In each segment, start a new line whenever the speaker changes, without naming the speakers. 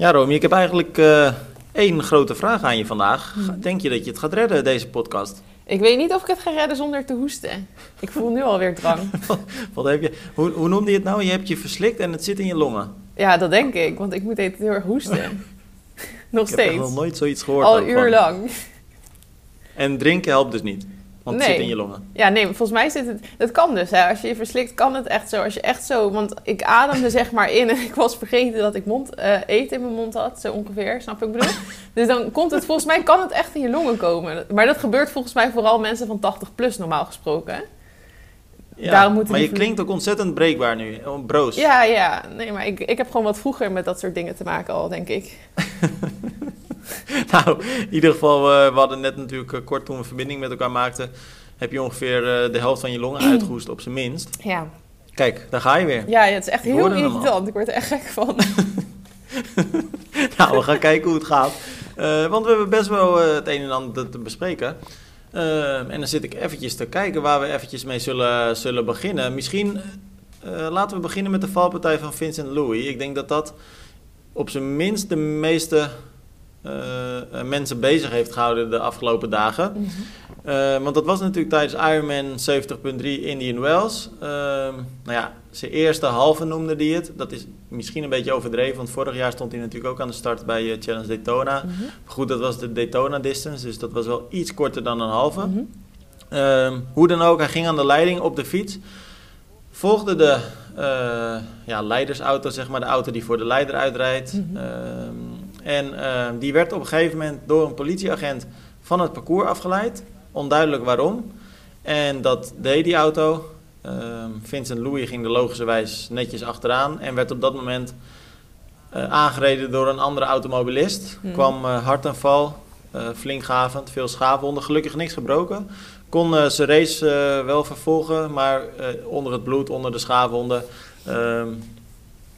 Ja, Romy, ik heb eigenlijk uh, één grote vraag aan je vandaag. Hmm. Denk je dat je het gaat redden, deze podcast?
Ik weet niet of ik het ga redden zonder te hoesten. Ik voel nu alweer drang.
wat, heb je, hoe, hoe noemde je het nou? Je hebt je verslikt en het zit in je longen.
Ja, dat denk ik, want ik moet heel erg hoesten. nog steeds. Ik
heb nog nooit zoiets gehoord.
Al uur lang.
En drinken helpt dus niet? Want het zit in je longen.
Ja, nee, volgens mij zit het... Het kan dus, hè. Als je je verslikt, kan het echt zo. Als je echt zo... Want ik ademde zeg maar in en ik was vergeten dat ik mond, uh, eten in mijn mond had. Zo ongeveer, snap ik bedoel? dus dan komt het... Volgens mij kan het echt in je longen komen. Maar dat gebeurt volgens mij vooral mensen van 80 plus normaal gesproken,
Ja, Daarom maar je klinkt ook ontzettend breekbaar nu, broos.
Ja, ja. Nee, maar ik, ik heb gewoon wat vroeger met dat soort dingen te maken al, denk ik.
nou, in ieder geval, uh, we hadden net natuurlijk uh, kort toen we verbinding met elkaar maakten, heb je ongeveer uh, de helft van je longen uitgehoest op zijn minst.
Ja.
Kijk, daar ga je weer.
Ja, het is echt heel irritant. Ik word er echt gek van.
nou, we gaan kijken hoe het gaat. want we hebben best wel het een en ander te bespreken. en dan zit ik eventjes te kijken waar we eventjes mee zullen, zullen beginnen. Misschien laten we beginnen met de valpartij van Vincent Louis. Ik denk dat dat op zijn minst de meeste mensen bezig heeft gehouden de afgelopen dagen. Mhm. uh, want dat was natuurlijk tijdens Ironman 70.3 Indian Wells. Uh, nou ja, zijn eerste halve noemde hij het. Dat is misschien een beetje overdreven, want vorig jaar stond hij natuurlijk ook aan de start bij Challenge Daytona. Mm Goed, dat was de Daytona distance, dus dat was wel iets korter dan een halve. Mm hoe dan ook, hij ging aan de leiding op de fiets. Volgde de ja, leidersauto, zeg maar, de auto die voor de leider uitrijdt. Mm en ehm, die werd op een gegeven moment door een politieagent van het parcours afgeleid. Onduidelijk waarom. En dat deed die auto. Ehm, Vincent Louis ging de logische wijs netjes achteraan. En werd op dat moment uh, aangereden door een andere automobilist. Hmm. Kwam uh, hard en val. Uh, flink gavend, veel schaafwonden. Gelukkig niks gebroken. Kon zijn race wel vervolgen. Maar onder het bloed, onder de schaafwonden... Ehm,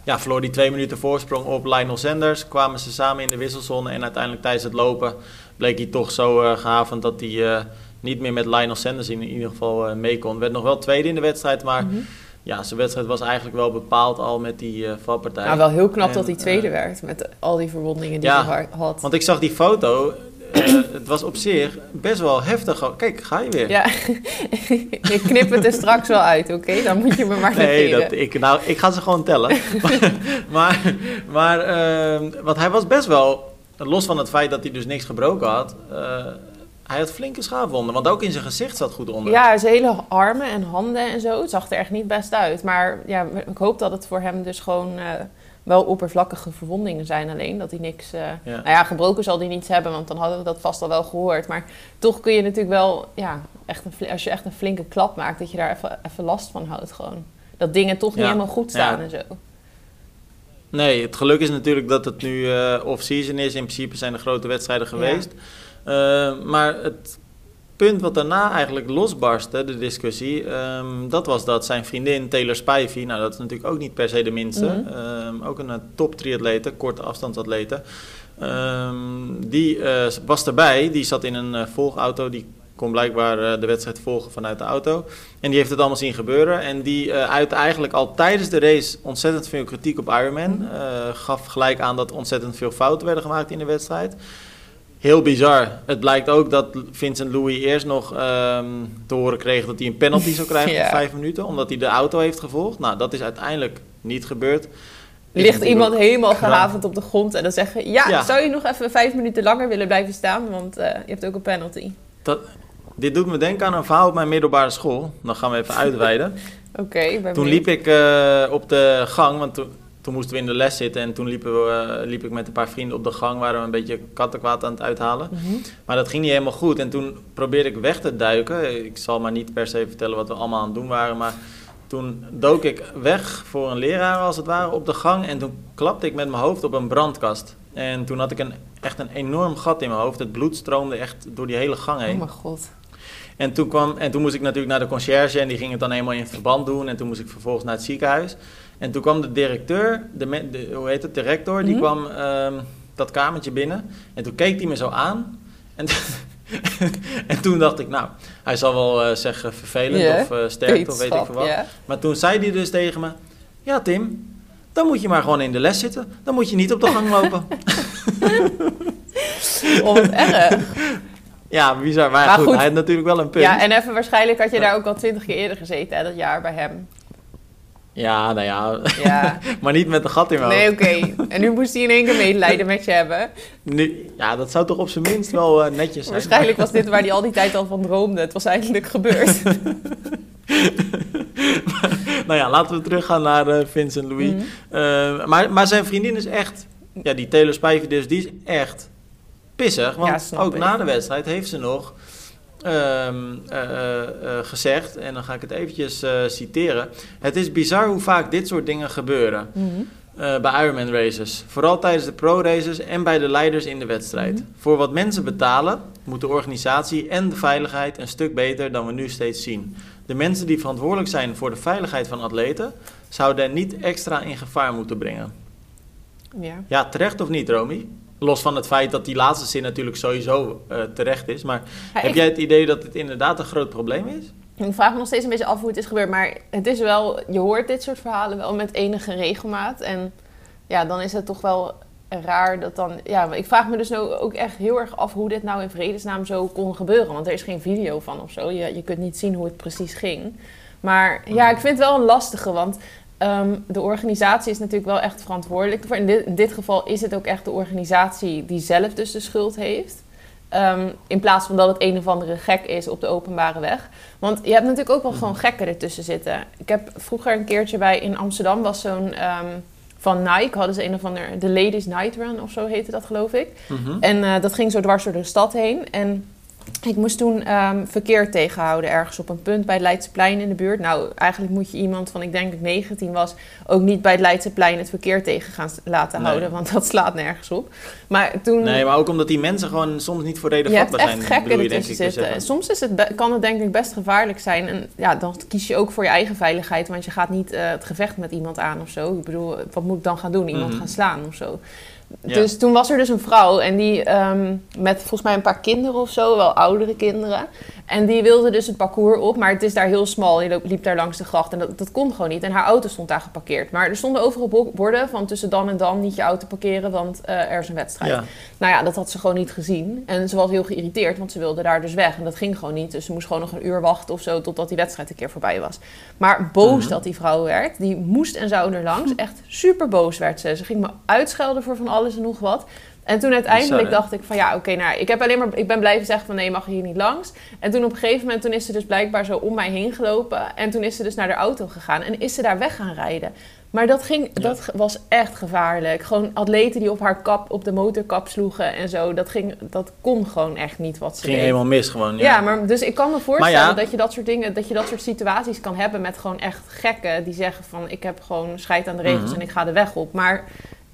ja, verloor die twee minuten voorsprong op Lionel Sanders. Kwamen ze samen in de wisselzone en uiteindelijk tijdens het lopen bleek hij toch zo uh, gehavend dat hij uh, niet meer met Lionel Sanders in, ieder geval uh, mee kon. Werd nog wel tweede in de wedstrijd, maar mm -hmm. ja, zijn wedstrijd was eigenlijk wel bepaald al met die valpartij.
Nou, wel heel knap en, dat hij tweede werd met al die verwondingen die ja, hij had.
Want ik zag die foto uh, het was op zich best wel heftig. Kijk, ga je weer.
Ja, ik knip het er straks wel uit, oké? Dan moet je me maar
Nee, dat, ik, nou, ik ga ze gewoon tellen. maar, maar uh, want hij was best wel, los van het feit dat hij dus niks gebroken had... Uh, hij had flinke schaafwonden, want ook in zijn gezicht zat goed onder.
Ja, zijn hele armen en handen en zo. Het zag er echt niet best uit. Maar ja, ik hoop dat het voor hem dus gewoon wel oppervlakkige verwondingen zijn alleen. Dat hij niks... Uh, Nou ja, gebroken zal hij niets hebben, want dan hadden we dat vast al wel gehoord. Maar toch kun je natuurlijk wel... Ja, echt een, als je echt een flinke klap maakt, dat je daar even, even last van houdt gewoon. Dat dingen toch niet helemaal goed staan en zo.
Nee, het geluk is natuurlijk dat het nu uh, off-season is. In principe zijn er grote wedstrijden geweest. Uh, maar het punt wat daarna eigenlijk losbarstte, de discussie, um, dat was dat zijn vriendin Taylor Spivey, nou dat is natuurlijk ook niet per se de minste, mm -hmm. um, ook een eh, top triatlete, korte afstandsatlete, um, die uh, was erbij, die zat in een uh, volgauto, die kon blijkbaar uh, de wedstrijd volgen vanuit de auto. En die heeft het allemaal zien gebeuren. En die uit eigenlijk al tijdens de race ontzettend veel kritiek op Ironman. Uh, gaf gelijk aan dat ontzettend veel fouten werden gemaakt in de wedstrijd heel bizar. Het blijkt ook dat Vincent Louis eerst nog um, te horen kreeg dat hij een penalty zou krijgen ja. vijf minuten, omdat hij de auto heeft gevolgd. Nou, dat is uiteindelijk niet gebeurd.
Ligt iemand helemaal gehavend op de grond en dan zeggen: ja, ja, zou je nog even vijf minuten langer willen blijven staan, want uh, je hebt ook een penalty.
Dat, dit doet me denken aan een verhaal op mijn middelbare school. Dan gaan we even uitweiden.
Oké, okay,
Toen liep ik uh, op de gang, want toen, toen moesten we in de les zitten en toen liepen we, uh, liep ik met een paar vrienden op de gang, waren we een beetje kattenkwaad aan het uithalen. Mm -hmm. Maar dat ging niet helemaal goed en toen probeerde ik weg te duiken. Ik zal maar niet per se vertellen wat we allemaal aan het doen waren, maar toen dook ik weg voor een leraar als het ware op de gang en toen klapte ik met mijn hoofd op een brandkast. En toen had ik een, echt een enorm gat in mijn hoofd. Het bloed stroomde echt door die hele gang heen.
Oh mijn god.
En toen, kwam, en toen moest ik natuurlijk naar de conciërge en die ging het dan helemaal in verband doen. En toen moest ik vervolgens naar het ziekenhuis. En toen kwam de directeur, de, de hoe heet het, de rector, mm -hmm. die kwam um, dat kamertje binnen. En toen keek hij me zo aan. En, en toen dacht ik, nou, hij zal wel uh, zeggen vervelend yeah. of uh, sterk of weet ik veel wat. Yeah. Maar toen zei hij dus tegen me, ja Tim, dan moet je maar gewoon in de les zitten. Dan moet je niet op de gang lopen.
oh, erg.
Ja, bizar. Maar, maar goed, goed, hij had natuurlijk wel een punt.
Ja, en even waarschijnlijk had je daar ook al twintig keer eerder gezeten, hè, dat jaar bij hem.
Ja, nou ja. ja. maar niet met een gat in mijn
Nee, oké. En nu moest hij in één keer medelijden met je hebben.
Nu, ja, dat zou toch op zijn minst wel uh, netjes zijn.
Waarschijnlijk was dit waar hij al die tijd al van droomde. Het was eindelijk gebeurd.
nou ja, laten we teruggaan naar uh, Vincent Louis. Mm uh, maar, maar zijn vriendin is echt... Ja, die Taylor Spijver dus, die is echt pissig. Want ja, ook ik. na de wedstrijd heeft ze nog... Um, uh, uh, gezegd, en dan ga ik het eventjes citeren. Het is bizar hoe vaak dit soort dingen gebeuren mm -hmm. bij Ironman races. Vooral tijdens de pro-races en bij de leiders in de wedstrijd. Mm -hmm. Voor wat mensen betalen, moet de organisatie en de veiligheid een stuk beter dan we nu steeds zien. De mensen die verantwoordelijk zijn voor de veiligheid van atleten, zouden niet extra in gevaar moeten brengen. Ja, ja terecht of niet, Romy? Los van het feit dat die laatste zin natuurlijk sowieso uh, terecht is. Maar heb ik... jij het idee dat het inderdaad een groot probleem is?
Ik vraag me nog steeds een beetje af hoe het is gebeurd. Maar het is wel, je hoort dit soort verhalen wel met enige regelmaat. En ja, dan is het toch wel raar dat dan. Ja, ik vraag me dus nou ook echt heel erg af hoe dit nou in vredesnaam zo kon gebeuren. Want er is geen video van of zo. Je, je kunt niet zien hoe het precies ging. Maar ja, ik vind het wel een lastige. Want Um, de organisatie is natuurlijk wel echt verantwoordelijk voor. In dit, in dit, geval is het ook echt de organisatie die zelf dus de schuld heeft. Um, in plaats van dat het een of andere gek is op de openbare weg. Want je hebt natuurlijk ook wel gewoon gekken ertussen zitten. Ik heb vroeger een keertje bij in Amsterdam was zo'n um, van Nike hadden ze een of andere de Ladies Night Run of zo heette dat geloof ik. Mm -hmm. En uh, dat ging zo dwars door de stad heen. En ik moest toen um, verkeer tegenhouden ergens op een punt bij het Leidseplein in de buurt. Nou, eigenlijk moet je iemand van, ik denk dat ik 19 was, ook niet bij het Leidseplein het verkeer tegen gaan laten nee. houden, want dat slaat nergens op. Maar toen...
Nee, maar ook omdat die mensen gewoon soms niet voor reden vatbaar zijn.
Je hebt echt gekken ertussen zitten. Soms is het kan het denk ik best gevaarlijk zijn. En ja, dan kies je ook voor je eigen veiligheid, want je gaat niet uh, het gevecht met iemand aan of zo. Ik bedoel, wat moet ik dan gaan doen? Iemand mm -hmm. gaan slaan of zo. Ja. Dus toen was er dus een vrouw en die um, met volgens mij een paar kinderen of zo, wel oudere kinderen. En die wilde dus het parcours op, maar het is daar heel smal. Je liep daar langs de gracht en dat, dat kon gewoon niet. En haar auto stond daar geparkeerd. Maar er stonden overal borden van tussen dan en dan niet je auto parkeren, want uh, er is een wedstrijd. Ja. Nou ja, dat had ze gewoon niet gezien. En ze was heel geïrriteerd, want ze wilde daar dus weg. En dat ging gewoon niet. Dus ze moest gewoon nog een uur wachten of zo totdat die wedstrijd een keer voorbij was. Maar boos -hmm. dat die vrouw werd, die moest en zou er langs. Echt super boos werd ze. Ze ging me uitschelden voor van alles en nog wat. En toen uiteindelijk Sorry. dacht ik van ja, oké, okay, nou, ik heb alleen maar, ik ben blijven zeggen van nee, mag je hier niet langs. En toen op een gegeven moment, toen is ze dus blijkbaar zo om mij heen gelopen. En toen is ze dus naar de auto gegaan en is ze daar weg gaan rijden. Maar dat, ging, ja. dat was echt gevaarlijk. Gewoon atleten die op haar kap, op de motorkap sloegen en zo. Dat, ging, dat kon gewoon echt niet wat ze
ging
deed.
helemaal mis gewoon. Ja.
ja, maar dus ik kan me voorstellen ja. dat je dat soort dingen, dat je dat soort situaties kan hebben met gewoon echt gekken die zeggen van ik heb gewoon scheid aan de regels mm -hmm. en ik ga de weg op. Maar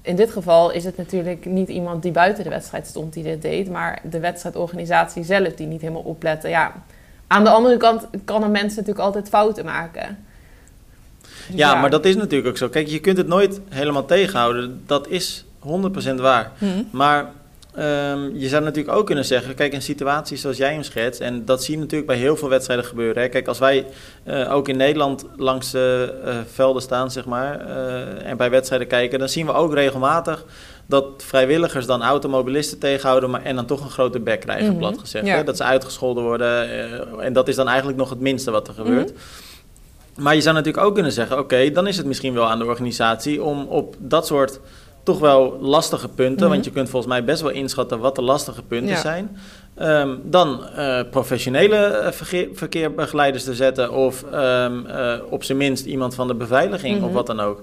in dit geval is het natuurlijk niet iemand die buiten de wedstrijd stond die dit deed, maar de wedstrijdorganisatie zelf die niet helemaal oplette. Ja, aan de andere kant kan een mens natuurlijk altijd fouten maken.
Dus ja, ja, maar dat is natuurlijk ook zo. Kijk, je kunt het nooit helemaal tegenhouden. Dat is 100% waar. Hmm. Maar Um, je zou natuurlijk ook kunnen zeggen, kijk, een situatie zoals jij hem schetst, en dat zie je natuurlijk bij heel veel wedstrijden gebeuren. Hè. Kijk, als wij uh, ook in Nederland langs de uh, velden staan, zeg maar, uh, en bij wedstrijden kijken, dan zien we ook regelmatig dat vrijwilligers dan automobilisten tegenhouden maar, en dan toch een grote bek krijgen, mm -hmm. plat gezegd. Ja. Hè. Dat ze uitgescholden worden, en dat is dan eigenlijk nog het minste wat er gebeurt. Mm -hmm. Maar je zou natuurlijk ook kunnen zeggen, oké, okay, dan is het misschien wel aan de organisatie om op dat soort toch wel lastige punten. Mm -hmm. Want je kunt volgens mij best wel inschatten wat de lastige punten ja. zijn. Um, dan uh, professionele verkeer, verkeerbegeleiders te zetten. Of um, uh, op zijn minst iemand van de beveiliging mm -hmm. of wat dan ook.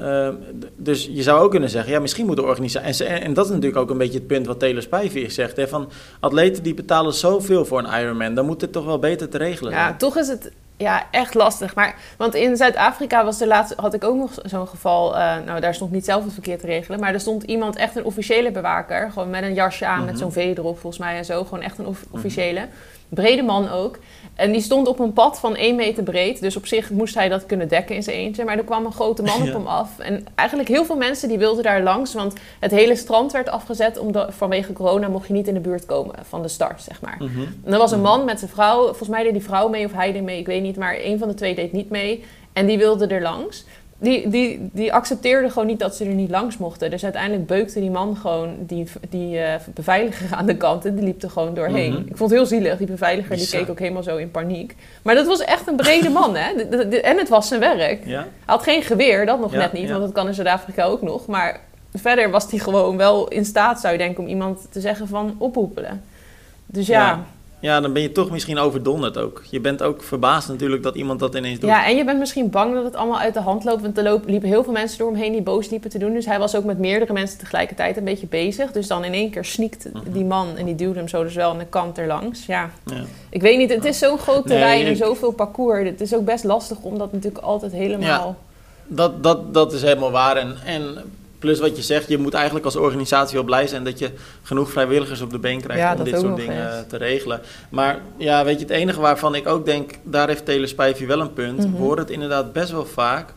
Uh, dus je zou ook kunnen zeggen, ja, misschien moet de organisatie... En, en, dat is natuurlijk ook een beetje het punt wat Taylor Spijver zegt. Hè, van atleten die betalen zoveel voor een Ironman, dan moet het toch wel beter te regelen
Ja,
zijn.
toch is het ja, echt lastig. Maar, want in Zuid-Afrika was de laatste, had ik ook nog zo'n geval. Uh, nou, daar stond niet zelf het verkeer te regelen. Maar er stond iemand, echt een officiële bewaker. Gewoon met een jasje aan, mm -hmm. met zo'n V erop volgens mij en zo. Gewoon echt een of officiële. Brede man ook. En die stond op een pad van 1 meter breed. Dus op zich moest hij dat kunnen dekken in zijn eentje. Maar er kwam een grote man ja. op hem af. En eigenlijk heel veel mensen die wilden daar langs. Want het hele strand werd afgezet. Omdat vanwege corona mocht je niet in de buurt komen van de start, zeg maar. Mm -hmm. En er was een man met zijn vrouw. Volgens mij deed die vrouw mee of hij deed mee, ik weet niet. Maar een van de twee deed niet mee. En die wilde er langs. Die, die, die accepteerde gewoon niet dat ze er niet langs mochten. Dus uiteindelijk beukte die man gewoon die, die uh, beveiliger aan de kant en die liep er gewoon doorheen. Mhm. Ik vond het heel zielig. Die beveiliger die keek ook helemaal zo in paniek. Maar dat was echt een brede man, hè? en het was zijn werk. Ja. Hij had geen geweer, dat nog net niet, want dat kan in Zuid-Afrika ook nog. Maar verder was hij gewoon wel in staat, zou je denken, om iemand te zeggen van ophoepelen. Dus ja
ja, dan ben je toch misschien overdonderd ook. Je bent ook verbaasd natuurlijk dat iemand dat ineens doet.
Ja, en je bent misschien bang dat het allemaal uit de hand loopt. Want er liepen heel veel mensen door hem heen die boos liepen te doen. Dus hij was ook met meerdere mensen tegelijkertijd een beetje bezig. Dus dan in één keer sniekt mhm. die man en die duwde hem zo dus wel aan de kant erlangs. Ja, ja. ik weet niet, het is zo'n groot terrein en zoveel parcours. Het is ook best lastig om dat natuurlijk altijd helemaal... Ja,
dat, dat, dat is helemaal waar. En, en Plus wat je zegt, je moet eigenlijk als organisatie wel blij zijn dat je genoeg vrijwilligers op de been krijgt om dit soort dingen te regelen. Maar ja, weet je, het enige waarvan ik ook denk, daar heeft Telespijfje wel een punt. Mm -hmm. het inderdaad best wel vaak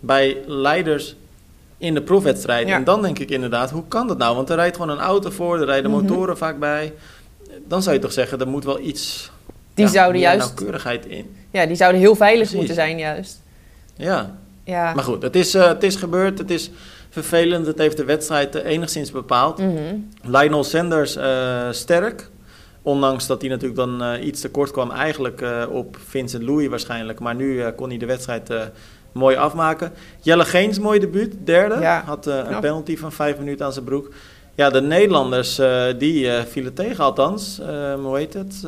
bij leiders in de profwedstrijd. En dan denk ik inderdaad, hoe kan dat nou? Want er rijdt gewoon een auto voor, er rijden mhm. motoren vaak bij. Dan zou je toch zeggen, er moet wel iets
die zouden juist,
nauwkeurigheid in.
Ja, die zouden heel veilig moeten zijn juist.
Ja. ja. Maar goed, het is, uh, het is gebeurd. Het is vervelend. Het heeft de wedstrijd eh, enigszins bepaald. Mm Lionel Sanders uh, sterk. Ondanks dat hij natuurlijk dan uh, iets tekort kwam eigenlijk uh, op Vincent Louis waarschijnlijk. Maar nu kon hij de wedstrijd mooi afmaken. Jelle Geens, mooi debuut, derde. Had een penalty van vijf minuten aan zijn broek. Ja, de Nederlanders die vielen tegen althans. hoe heet het?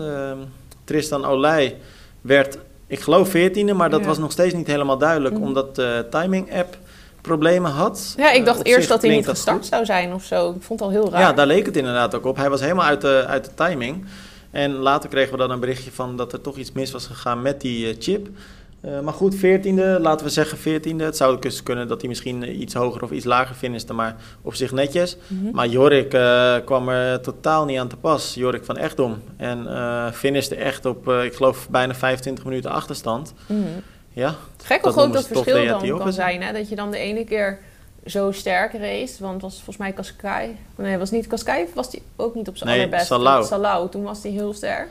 Tristan Olij werd, ik geloof veertiende, maar dat was nog steeds niet helemaal duidelijk. Mhm. Omdat de timing app problemen had.
Ja, ik dacht eh, eerst dat hij niet gestart zou zijn of zo. Ik vond het al heel raar.
Ja, daar leek het inderdaad ook op. Hij was helemaal uit de, uit de timing. En later kregen we dan een berichtje van dat er toch iets mis was gegaan met die uh, chip. Uh, maar goed, 14e, laten we zeggen 14e. Het zou dus kunnen dat hij misschien iets hoger of iets lager finiste, maar op zich netjes. Mm -hmm. Maar Jorik uh, kwam er totaal niet aan te pas. Jorik van Echtdom. En uh, finiste echt op, ik geloof, bijna 25 minuten achterstand. Mm -hmm. Ja,
Gek hoe groot dat verschil dan kan zijn. Hè? Dat je dan de ene keer zo sterk race. Want het was volgens mij Cascai. Nee, was niet Cascai. Was die ook niet op zijn nee, allerbest.
Salau.
Salau. Toen was hij heel sterk.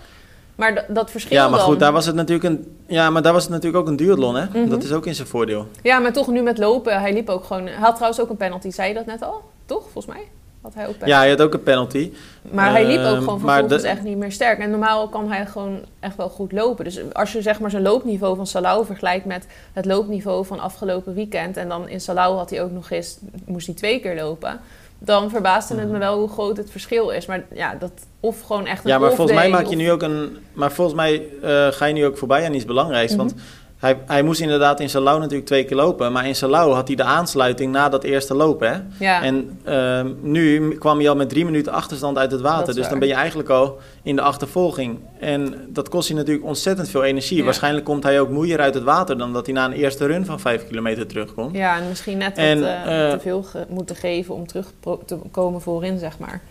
Maar dat verschil
Ja, maar goed, daar was het natuurlijk een... Ja, maar daar was het natuurlijk ook een duurlon, hè? Mhm. Dat is ook in zijn voordeel.
Ja, maar toch nu met lopen. Hij liep ook gewoon... Hij had trouwens ook een penalty. Zei je dat net al? Toch, volgens mij?
Had hij ook ja, hij had ook een penalty.
Maar hij liep ook ehm, gewoon vervolgens echt niet meer sterk. En normaal kan hij gewoon echt wel goed lopen. Dus als je zeg maar zijn loopniveau van Salau vergelijkt met het loopniveau van afgelopen weekend... en dan in Salau had hij ook nog eens, moest hij twee keer lopen... dan verbaasde het me mhm. wel hoe groot het verschil is. Maar ja, dat of gewoon echt een
Ja, maar volgens mij maak je nu ook een... Maar volgens mij uh, ga je nu ook voorbij aan iets belangrijks. Want mhm. Hij, hij moest inderdaad in Salau natuurlijk twee keer lopen. Maar in Salau had hij de aansluiting na dat eerste lopen. Hè? Ja. En uh, nu kwam hij al met drie minuten achterstand uit het water. Dus dan ben je eigenlijk al in de achtervolging. En dat kost je natuurlijk ontzettend veel energie. Waarschijnlijk komt hij ook moeier uit het water dan dat hij na een eerste run van vijf kilometer terugkomt.
Ja, en misschien net wat, en, uh, te veel moeten geven om terug te komen voorin, zeg maar.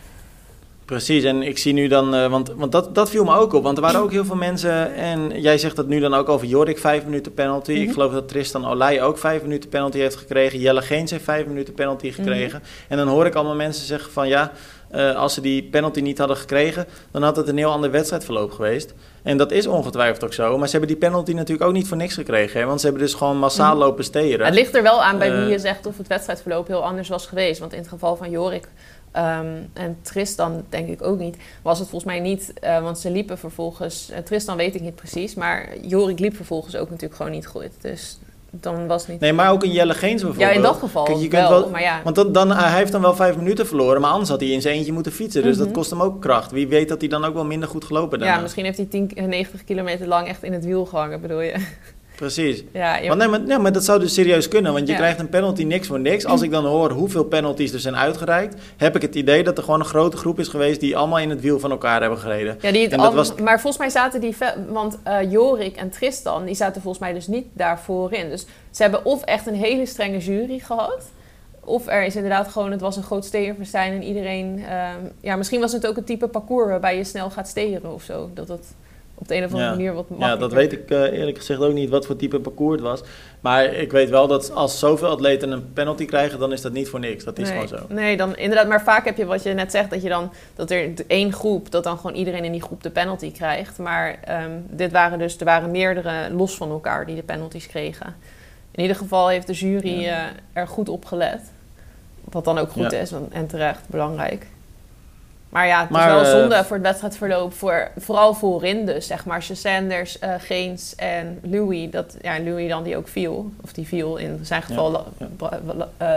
Precies, en ik zie nu dan, uh, want, want dat, dat viel me ook op, want er waren ook heel veel mensen, en jij zegt dat nu dan ook over Jorik, vijf minuten penalty. Ik mhm. geloof dat Tristan Olij ook vijf minuten penalty heeft gekregen. Jelle Geens heeft vijf minuten penalty mhm. gekregen. En dan hoor ik allemaal mensen zeggen van ja, uh, als ze die penalty niet hadden gekregen, dan had het een heel ander wedstrijdverloop geweest. En dat is ongetwijfeld ook zo. Maar ze hebben die penalty natuurlijk ook niet voor niks gekregen. Hè? Want ze hebben dus gewoon massaal mhm. lopen steren.
Het ligt er wel aan bij wie je zegt of het wedstrijdverloop heel anders was geweest. Want in het geval van Jorik Um, en Tristan denk ik ook niet. Was het volgens mij niet, uh, want ze liepen vervolgens... Uh, Tristan weet ik niet precies, maar Jorik liep vervolgens ook natuurlijk gewoon niet goed. Dus dan was niet...
Nee, maar ook een Jelle Geens bijvoorbeeld.
Ja, in dat geval Kijk, je kunt wel,
maar
ja.
Want dan, dan, hij heeft dan wel vijf minuten verloren, maar anders had hij in zijn eentje moeten fietsen. Dus dat mhm. kost hem ook kracht. Wie weet dat hij dan ook wel minder goed gelopen daarna.
Ja, misschien heeft hij 10, 90 kilometer lang echt in het wiel gehangen, bedoel je?
Precies. Ja, maar, nee, maar, nee, maar dat zou dus serieus kunnen, want je krijgt een penalty niks voor niks. Als ik dan hoor hoeveel penalties er zijn uitgereikt, heb ik het idee dat er gewoon een grote groep is geweest die allemaal in het wiel van elkaar hebben gereden.
Ja, die het was... Maar volgens mij zaten die, want uh, Jorik en Tristan, die zaten volgens mij dus niet daarvoor in. Dus ze hebben of echt een hele strenge jury gehad. Of er is inderdaad gewoon, het was een groot steerverstijn en iedereen... Uh, ja, misschien was het ook een type parcours waarbij je snel gaat steren of zo. Dat het op de een of andere manier wat
makkelijker. Ja, dat weet ik uh, eerlijk gezegd ook niet wat voor type parcours het was. Maar ik weet wel dat als zoveel atleten een penalty krijgen, dan is dat niet voor niks. Dat is gewoon zo.
Nee, dan inderdaad. Maar vaak heb je wat je net zegt, dat je dan dat er één groep, dat dan gewoon iedereen in die groep de penalty krijgt. Maar um, dit waren dus, er waren meerdere los van elkaar die de penalties kregen. in ieder geval heeft de jury er goed op gelet. Wat dan ook goed is en terecht, belangrijk. Maar ja, het is wel zonde voor het wedstrijdverloop. Voor, vooral voorin dus, zeg maar. Sanders, uh, Geens en Louis. Dat, ja, Louis dan die ook viel. Of die viel in zijn geval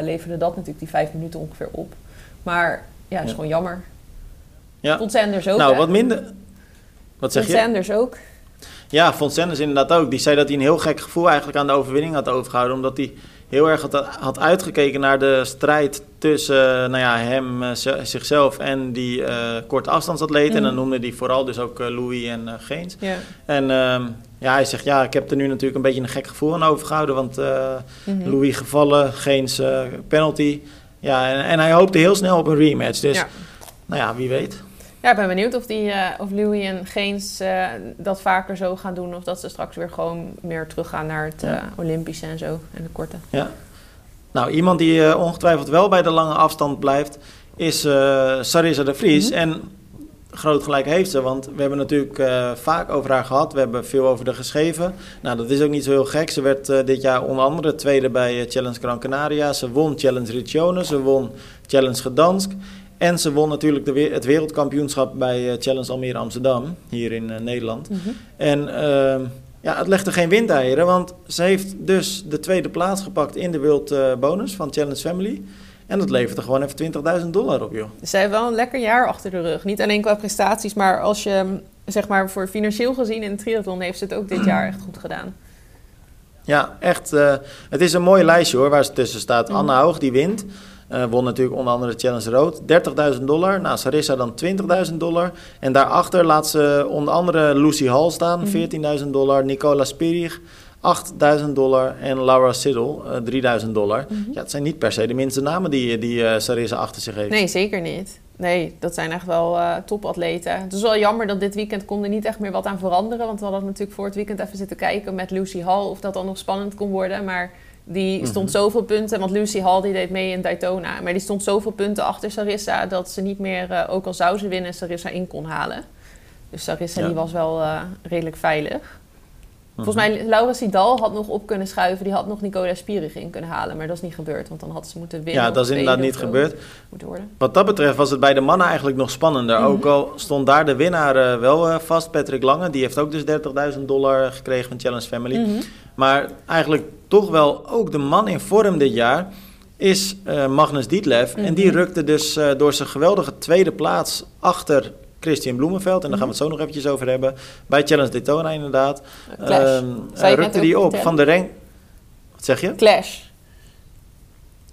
leverde dat natuurlijk die vijf minuten ongeveer op. Maar ja, is gewoon jammer. Ja. Vond Sanders ook.
Nou, wat minder. Wat zeg
vond je? Sanders ook.
Ja, vond Sanders inderdaad ook. Die zei dat hij een heel gek gevoel eigenlijk aan de overwinning had overgehouden. Omdat hij heel erg had, had uitgekeken naar de strijd tussen nou ja, hem, eh, zichzelf en die uh, korte afstandsatleten. En dan mhm. noemde hij vooral dus ook uh, Louis en uh, Geens. En ehm, ja, hij zegt, ja, ik heb er nu natuurlijk een beetje een gek gevoel aan overgehouden. Want mm Louis gevallen, Geens penalty. Ja, en, en, hij hoopte heel snel op een rematch. Dus nou ja, wie weet.
Ja, ik ben benieuwd of, die, uh, of Louis en Geens uh, dat vaker zo gaan doen. Of dat ze straks weer gewoon meer teruggaan naar het uh, Olympische en zo. En de korte.
Ja. Nou, iemand die ongetwijfeld wel bij de lange afstand blijft, is Sarissa de Vries. Mhm. En groot gelijk heeft ze, want we hebben natuurlijk vaak over haar gehad. We hebben veel over haar geschreven. Nou, dat is ook niet zo heel gek. Ze werd dit jaar onder andere tweede bij Challenge Gran Canaria. Ze won Challenge Riccione, ze won Challenge Gdansk. En ze won natuurlijk de, het wereldkampioenschap bij uh, Challenge Almere Amsterdam, hier in uh, Nederland. Mhm. En uh, ja, het legde geen windeieren, want ze heeft dus de tweede plaats gepakt in de World eh, Bonus van Challenge Family. En dat levert er gewoon even 20.000 dollar op, joh.
Ze heeft wel een lekker jaar achter de rug. Niet alleen qua prestaties, maar als je, zeg maar, voor financieel gezien in het triathlon heeft ze het ook dit jaar echt goed gedaan.
Ja, echt. het is een mooi lijstje hoor, waar ze tussen staat. Mhm. Anne Hoog, die wint. Uh, won natuurlijk onder andere Challenge Road. 30.000 dollar. Nou, Sarissa dan 20.000 dollar. En daarachter laat ze onder andere Lucy Hall staan. 14.000 mhm. dollar. Nicola Spirig. 8.000 dollar en Laura Siddle uh, 3000 dollar. Mhm. Ja, het zijn niet per se de minste namen die, die uh, Sarissa achter zich heeft.
Nee, zeker niet. Nee, dat zijn echt wel uh, topatleten. Het is wel jammer dat dit weekend kon er niet echt meer wat aan veranderen. Want we hadden natuurlijk voor het weekend even zitten kijken met Lucy Hall... of dat dan nog spannend kon worden, maar... Die mhm. stond zoveel punten, want Lucy Hall die deed mee in Daytona. Maar die stond zoveel punten achter Sarissa dat ze niet meer, uh, ook al zou ze winnen, Sarissa in kon halen. Dus Sarissa die was wel uh, redelijk veilig. Volgens mhm. mij, Laura Sidal had nog op kunnen schuiven. Die had nog Nicola Spierig in kunnen halen. Maar dat is niet gebeurd, want dan had ze moeten winnen.
Ja, dat is inderdaad niet gebeurd. Wat dat betreft was het bij de mannen eigenlijk nog spannender. Mhm. Ook al stond daar de winnaar uh, wel uh, vast, Patrick Lange. Die heeft ook dus 30.000 dollar gekregen van Challenge Family. Mm -hmm. Maar eigenlijk toch wel ook de man in vorm dit jaar is uh, Magnus Dietlev. En die mhm. rukte dus door zijn geweldige tweede plaats achter Christian Bloemenveld. En daar gaan we het zo nog eventjes over hebben. Bij Challenge Daytona inderdaad.
Clash. Um,
rukte die op van de rank... Wat zeg je?
Clash.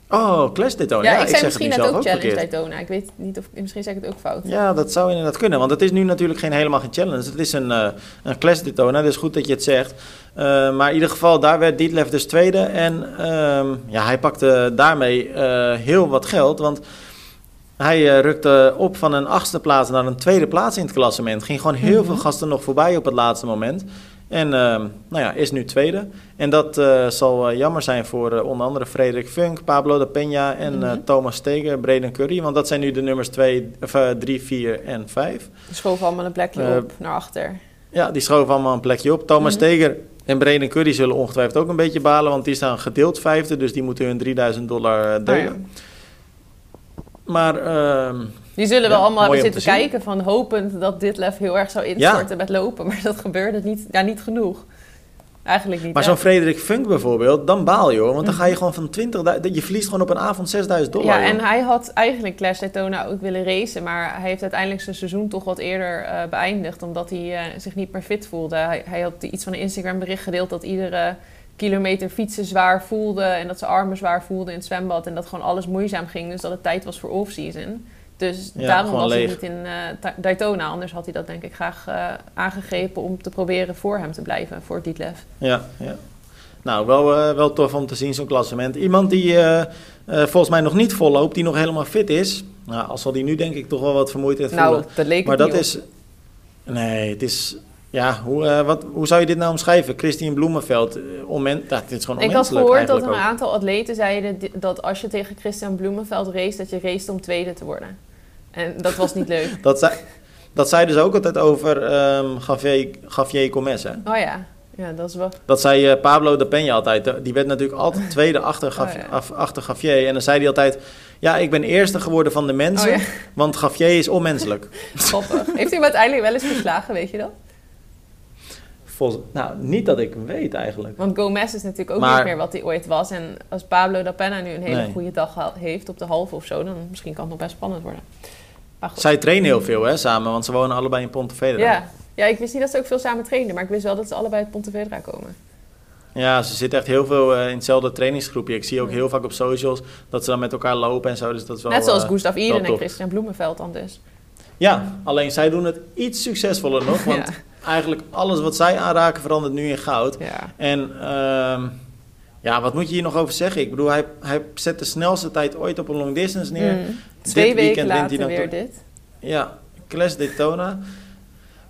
Oh, Clash Daytona.
Ja, ja ik, zei misschien net ook, ook Challenge Daytona. Ik weet niet of... Misschien zeg ik het ook fout.
Ja, dat zou inderdaad kunnen. Want het is nu natuurlijk geen, helemaal geen challenge. Het is een, uh, een Clash Daytona. Dus goed dat je het zegt. Uh, maar in ieder geval, daar werd Dietlef dus tweede. En um, ja, hij pakte daarmee uh, heel wat geld. Want hij uh, rukte op van een achtste plaats naar een tweede plaats in het klassement. Ging gewoon heel veel mhm. gasten nog voorbij op het laatste moment. En uh, nou ja, is nu tweede. En dat uh, zal jammer zijn voor onder andere Frederik Funk, Pablo de Peña en mm Thomas Steger, Braden Curry. Want dat zijn nu de nummers 3, 4 en 5.
Die schoven allemaal een plekje op naar achter.
Ja, die schoven allemaal een plekje op. Thomas mm Steger en Braden Curry zullen ongetwijfeld ook een beetje balen. Want die staan gedeeld vijfde, dus die moeten hun 3000 dollar delen. Oh ja. Maar... Uh,
die zullen wel allemaal hebben zitten kijken van hopend dat dit lef heel erg zou instorten met lopen. Maar dat gebeurde niet, ja, niet genoeg. Eigenlijk niet.
Maar zo'n Frederik Funk bijvoorbeeld, dan baal je hoor. Want dan ga je gewoon van 20, je verliest gewoon op een avond 6000 dollar.
Ja, en hij had eigenlijk Clash Daytona ook willen racen. Maar hij heeft uiteindelijk zijn seizoen toch wat eerder uh, beëindigd. Omdat hij uh, zich niet meer fit voelde. Hij, hij had iets van een Instagram bericht gedeeld dat iedere kilometer fietsen zwaar voelde en dat ze armen zwaar voelde in het zwembad en dat gewoon alles moeizaam ging. Dus dat het tijd was voor off-season. Dus daarom was hij niet in uh, Daytona. Anders had hij dat denk ik graag uh, aangegrepen om te proberen voor hem te blijven, voor Dietlef.
Ja, ja. Nou, wel, uh, wel tof om te zien zo'n klassement. Iemand die volgens mij nog niet volloopt, die nog helemaal fit is. Nou, als zal die nu denk ik toch wel wat vermoeidheid
nou,
voelen.
dat leek
Maar dat is... Nee, het is ja, hoe, uh, wat, hoe zou je dit nou omschrijven? Christine Bloemenveld, onmen, ja, dit is gewoon
Ik had gehoord dat een aantal atleten zeiden dat als je tegen Christian Bloemenveld race, dat je race om tweede te worden. En dat was niet leuk.
dat, zei, dat zei dus ook altijd over um, Javier, hè?
Oh ja. Ja, dat is wel...
Dat zei uh, Pablo de Peña altijd. Die werd natuurlijk altijd tweede achter, Gaf, oh, ja. achter Gavier. En dan zei hij altijd... Ja, ik ben eerste geworden van de mensen, oh, want Gavier is onmenselijk.
Grappig. Heeft hij hem uiteindelijk wel eens verslagen, weet je dat?
Volgens, nou, niet dat ik weet eigenlijk.
Want Gomez is natuurlijk ook niet meer wat hij ooit was. En als Pablo da Pena nu een hele goede dag heeft op de halve of zo... dan misschien kan het nog best spannend worden.
Zij trainen heel veel hè, samen, want ze wonen allebei in Pontevedra.
Ja. ja, ik wist niet dat ze ook veel samen trainen... maar ik wist wel dat ze allebei uit Pontevedra komen.
Ja, ze zitten echt heel veel uh, in hetzelfde trainingsgroepje. Ik zie ook heel vaak op socials dat ze dan met elkaar lopen en zo. Dus dat is wel,
Net zoals uh, Gustav Iden en Christian Bloemenveld dan dus.
Ja, alleen zij doen het iets succesvoller nog. Want eigenlijk alles wat zij aanraken verandert nu in goud. Ja. En uh, ja, wat moet je hier nog over zeggen? Ik bedoel, hij, hij zet de snelste tijd ooit op een long distance neer. Mm.
Twee weken later hij weer dit.
Ja, Clash Daytona.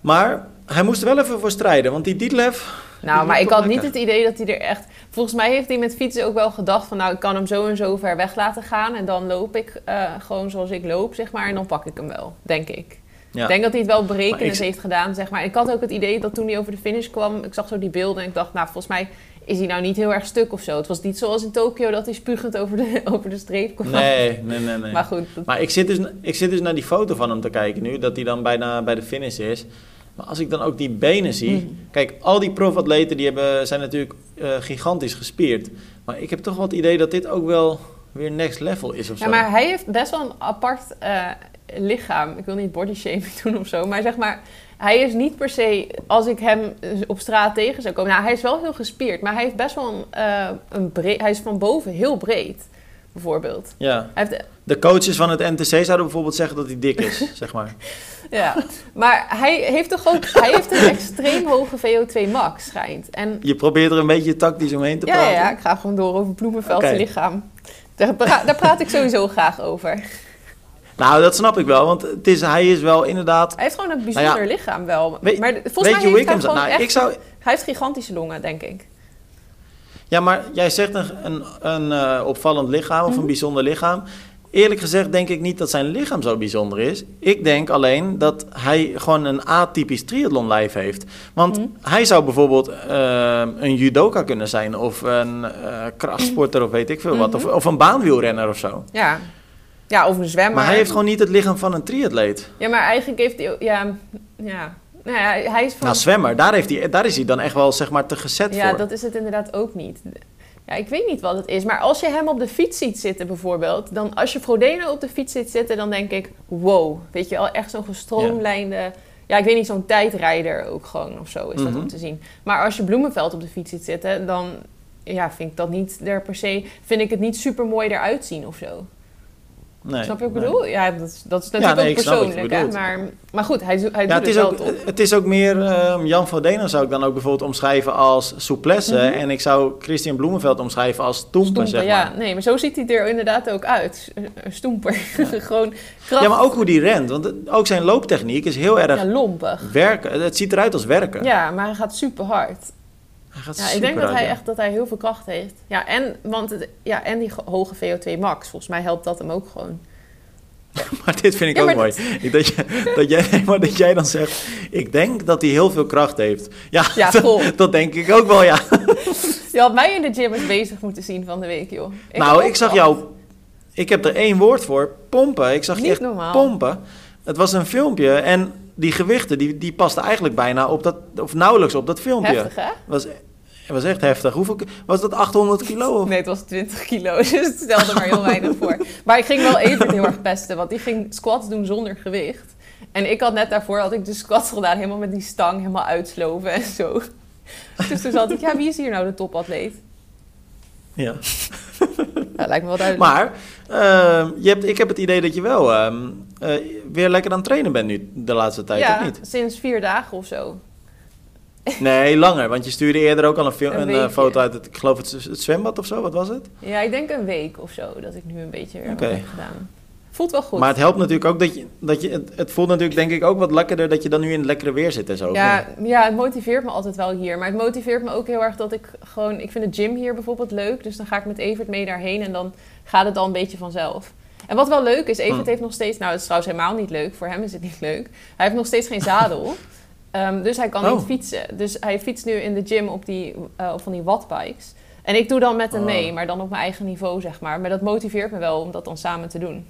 Maar hij moest er wel even voor strijden, want die Dietlef...
Nou, maar ik had niet het idee dat hij er echt... Volgens mij heeft hij met fietsen ook wel gedacht van... nou, ik kan hem zo en zo ver weg laten gaan... en dan loop ik uh, gewoon zoals ik loop, zeg maar... en dan pak ik hem wel, denk ik. Ja. Ik denk dat hij het wel berekenend heeft gedaan, zeg maar. Ik had ook het idee dat toen hij over de finish kwam... ik zag zo die beelden en ik dacht, nou, volgens mij is hij nou niet heel erg stuk of zo. Het was niet zoals in Tokio dat hij spugend over de, over de streep kwam.
Nee, nee, nee. nee.
Maar goed.
Maar ik zit, dus, ik zit dus naar die foto van hem te kijken nu, dat hij dan bijna bij de finish is. Maar als ik dan ook die benen zie... Hmm. Kijk, al die profatleten die hebben, zijn natuurlijk uh, gigantisch gespierd. Maar ik heb toch wel het idee dat dit ook wel weer next level is of
zo. Ja, maar hij heeft best wel een apart uh, lichaam. Ik wil niet body shaming doen of zo, maar zeg maar hij is niet per se, als ik hem op straat tegen zou komen... Nou, hij is wel heel gespierd, maar hij heeft best wel een, uh, een breed... Hij is van boven heel breed, bijvoorbeeld.
Ja. Hij heeft, de coaches van het NTC zouden bijvoorbeeld zeggen dat hij dik is, zeg maar.
Ja, maar hij heeft toch ook... Hij heeft een extreem hoge VO2 max, schijnt. En,
Je probeert er een beetje tactisch omheen te
ja,
praten?
Ja, ik ga gewoon door over Bloemenveld okay. lichaam. Daar, daar praat ik sowieso graag over.
Nou, dat snap ik wel, want het is, hij is wel inderdaad...
Hij heeft gewoon een bijzonder nou ja, lichaam wel.
Weet, maar volgens mij heeft hij gewoon nou,
echt,
ik zou...
Hij heeft gigantische longen, denk ik.
Ja, maar jij zegt een, een, een uh, opvallend lichaam of mm -hmm. een bijzonder lichaam. Eerlijk gezegd denk ik niet dat zijn lichaam zo bijzonder is. Ik denk alleen dat hij gewoon een atypisch triathlonlijf heeft. Want mm. hij zou bijvoorbeeld uh, een judoka kunnen zijn... of een uh, krachtsporter of weet ik veel mm -hmm. wat. Of, of een baanwielrenner of zo.
Ja, ja, of een zwemmer.
Maar hij heeft gewoon niet het lichaam van een triatleet.
Ja, maar eigenlijk heeft hij... Ja, ja. Nou ja, hij is van...
Nou, zwemmer, daar, heeft hij, daar is hij dan echt wel zeg maar te gezet
ja,
voor.
Ja, dat is het inderdaad ook niet. Ja, ik weet niet wat het is. Maar als je hem op de fiets ziet zitten bijvoorbeeld... dan als je Frodeno op de fiets ziet zitten, dan denk ik... wow, weet je wel, echt zo'n gestroomlijnde... Ja. ja. ik weet niet, zo'n tijdrijder ook gewoon of zo is dat mm -hmm. om te zien. Maar als je Bloemenveld op de fiets ziet zitten, dan... ja, vind ik dat niet er per se... vind ik het niet super mooi eruit zien of zo.
Nee,
snap je wat ik bedoel? Ja, dat, is, dat is natuurlijk ja, nee, ook persoonlijk. Hè? Maar, maar goed, hij, hij
ja,
doet
het, is
het
ook, Het is ook meer, uh, Jan van Denen zou ik dan ook bijvoorbeeld omschrijven als souplesse. Mm -hmm. En ik zou Christian Bloemenveld omschrijven als stoemper, stoemper zeg maar.
Ja, nee, maar zo ziet hij er inderdaad ook uit. Stoemper. Ja. Gewoon kracht.
Ja, maar ook hoe die rent. Want ook zijn looptechniek is heel erg...
Ja, lompig.
Werken. Het ziet eruit als werken.
Ja, maar hij gaat super hard.
Hij
ja, ik denk dat hij echt dat hij heel veel kracht heeft. Ja, en, want het, ja, en die hoge VO2 max. Volgens mij helpt dat hem ook gewoon.
maar dit vind ik ja, ook mooi. Dat... Dat, je, dat, jij, maar dat jij dan zegt, ik denk dat hij heel veel kracht heeft. Ja,
ja
dat, dat, denk ik ook wel, ja.
Je had mij in de gym eens bezig moeten zien van de week, joh.
Ik nou, ik zag jou... Ik heb er één woord voor, pompen. Ik zag
Niet
je echt
normaal.
pompen. Het was een filmpje en die gewichten, die, die pasten eigenlijk bijna op dat... Of nauwelijks op dat filmpje.
Heftig, hè?
Was, het was echt heftig. Hoeveel, was dat 800 kilo? Of?
Nee, het was 20 kilo. Dus het stelde maar heel weinig voor. Maar ik ging wel even heel erg pesten. Want die ging squats doen zonder gewicht. En ik had net daarvoor had ik de squats gedaan. Helemaal met die stang helemaal uitsloven en zo. Dus toen zat ik, ja, wie is hier nou de topatleet?
Ja.
ja lijkt me wel duidelijk.
Maar uh, je hebt, ik heb het idee dat je wel uh, uh, weer lekker aan het trainen bent nu de laatste tijd,
ja,
of niet?
sinds vier dagen of zo.
Nee, langer. Want je stuurde eerder ook al een, film, een, een uh, foto uit het, ik geloof het, het, zwembad of zo. Wat was het?
Ja, ik denk een week of zo dat ik nu een beetje weer okay. heb gedaan. Voelt wel goed.
Maar het helpt natuurlijk ook dat je, dat je het, het, voelt natuurlijk denk ik ook wat lekkerder dat je dan nu in het lekkere weer zit en zo.
Ja, ja, het motiveert me altijd wel hier. Maar het motiveert me ook heel erg dat ik gewoon, ik vind de gym hier bijvoorbeeld leuk. Dus dan ga ik met Evert mee daarheen en dan gaat het al een beetje vanzelf. En wat wel leuk is, Evert hm. heeft nog steeds, nou het is trouwens helemaal niet leuk, voor hem is het niet leuk. Hij heeft nog steeds geen zadel. Ehm, dus hij kan
Oh.
niet fietsen. Dus hij fietst nu in de gym op, die, op van die wattbikes. En ik doe dan met hem
Oh.
mee, maar dan op mijn eigen niveau, zeg maar. Maar dat motiveert me wel om dat dan samen te doen.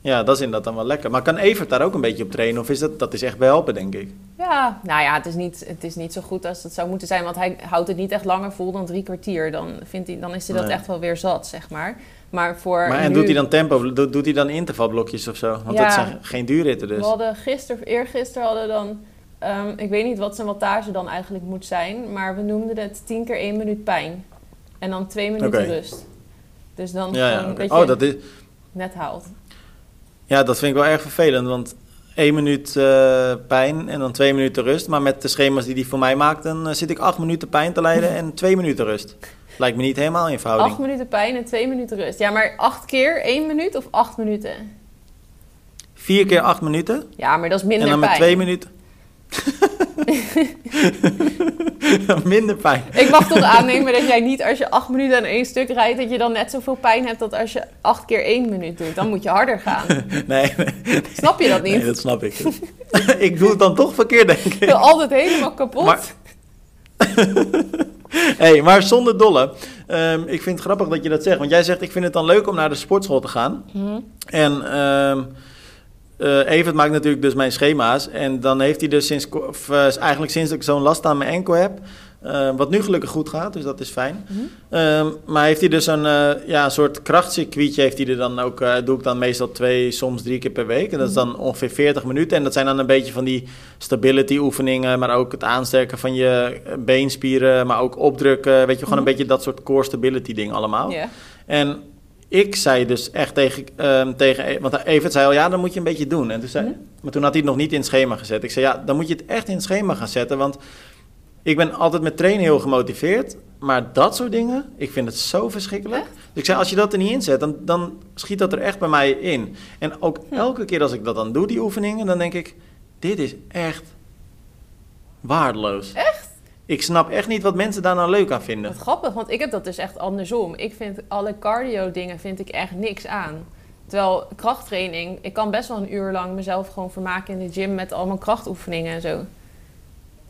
Ja, dat is inderdaad dan wel lekker. Maar kan Evert daar ook een beetje op trainen? Of is dat, dat is echt behelpen, denk ik?
Ja, nou ja, het is, niet, het is niet zo goed als het zou moeten zijn. Want hij houdt het niet echt langer vol dan drie kwartier. Dan, vindt hij, dan is hij dat
Nee.
echt wel weer zat, zeg maar. Maar voor
Maar en
nu-
doet hij dan tempo? Doet, doet hij dan intervalblokjes of zo? Want
Ja.
dat zijn geen duurritten dus.
We hadden gisteren, eergisteren hadden dan... ehm, ik weet niet wat zijn wattage dan eigenlijk moet zijn. Maar we noemden het 10 keer 1 minuut pijn. En dan 2 minuten rust. Dus dan
Ja, ja, oké.
dat je
Oh, dat is,
net haalt.
ja, dat vind ik wel erg vervelend. Want één minuut eh, pijn en dan twee minuten rust. Maar met de schema's die hij voor mij maakt, dan eh, zit ik acht minuten pijn te lijden en twee minuten rust. Lijkt me niet helemaal in verhouding.
8 minuten pijn en 2 minuten rust. Ja, maar 8 keer 1 minuut of 8 minuten?
Vier keer acht minuten
Ja, maar dat is minder
en dan met
pijn.
twee minuten... Minder pijn.
Ik mag toch aannemen dat jij niet als je 8 minuten aan één stuk rijdt... dat je dan net zoveel pijn hebt als als je 8 keer 1 minuut doet. Dan moet je harder gaan.
Nee, nee,
Snap je dat niet?
nee, dat snap ik. ik doe het dan toch verkeerd, denk
Ik
ik.
ben altijd helemaal kapot.
Maar- hey, maar zonder dolle. Ehm, ik vind het grappig dat je dat zegt. Want jij zegt, ik vind het dan leuk om naar de sportschool te gaan.
Mhm.
En ehm eh, Evert maakt natuurlijk dus mijn schema's. En dan heeft hij dus sinds, of, eh, eigenlijk sinds dat ik zo'n last aan mijn enkel heb... eh, wat nu gelukkig goed gaat, dus dat is fijn.
Mhm.
Ehm, maar heeft hij dus een, ja, een soort krachtcircuitje, heeft hij er dan ook, doe ik dan meestal twee, soms drie keer per week. En dat is dan ongeveer 40 minuten. En dat zijn dan een beetje van die stability oefeningen, maar ook het aansterken van je beenspieren, maar ook opdrukken. Weet je, gewoon een
Mhm.
beetje dat soort core stability ding allemaal. En ik zei dus echt tegen, ehm, tegen E- want Evert zei al, ja, dan moet je een beetje doen. En toen zei,
Mhm.
Maar toen had hij het nog niet in het schema gezet. Ik zei, ja, dan moet je het echt in het schema gaan zetten, want ik ben altijd met trainen heel gemotiveerd, maar dat soort dingen, ik vind het zo verschrikkelijk.
Echt?
Dus ik zei, als je dat er niet in zet, dan, dan schiet dat er echt bij mij in. En ook elke keer als ik dat dan doe, die oefeningen, dan denk ik, dit is echt waardeloos.
Echt?
Ik snap echt niet wat mensen daar nou leuk aan vinden.
Wat grappig, want ik heb dat dus echt andersom. Ik vind alle cardio dingen vind ik echt niks aan. Terwijl krachttraining, ik kan best wel een uur lang mezelf gewoon vermaken in de gym met allemaal krachtoefeningen en zo.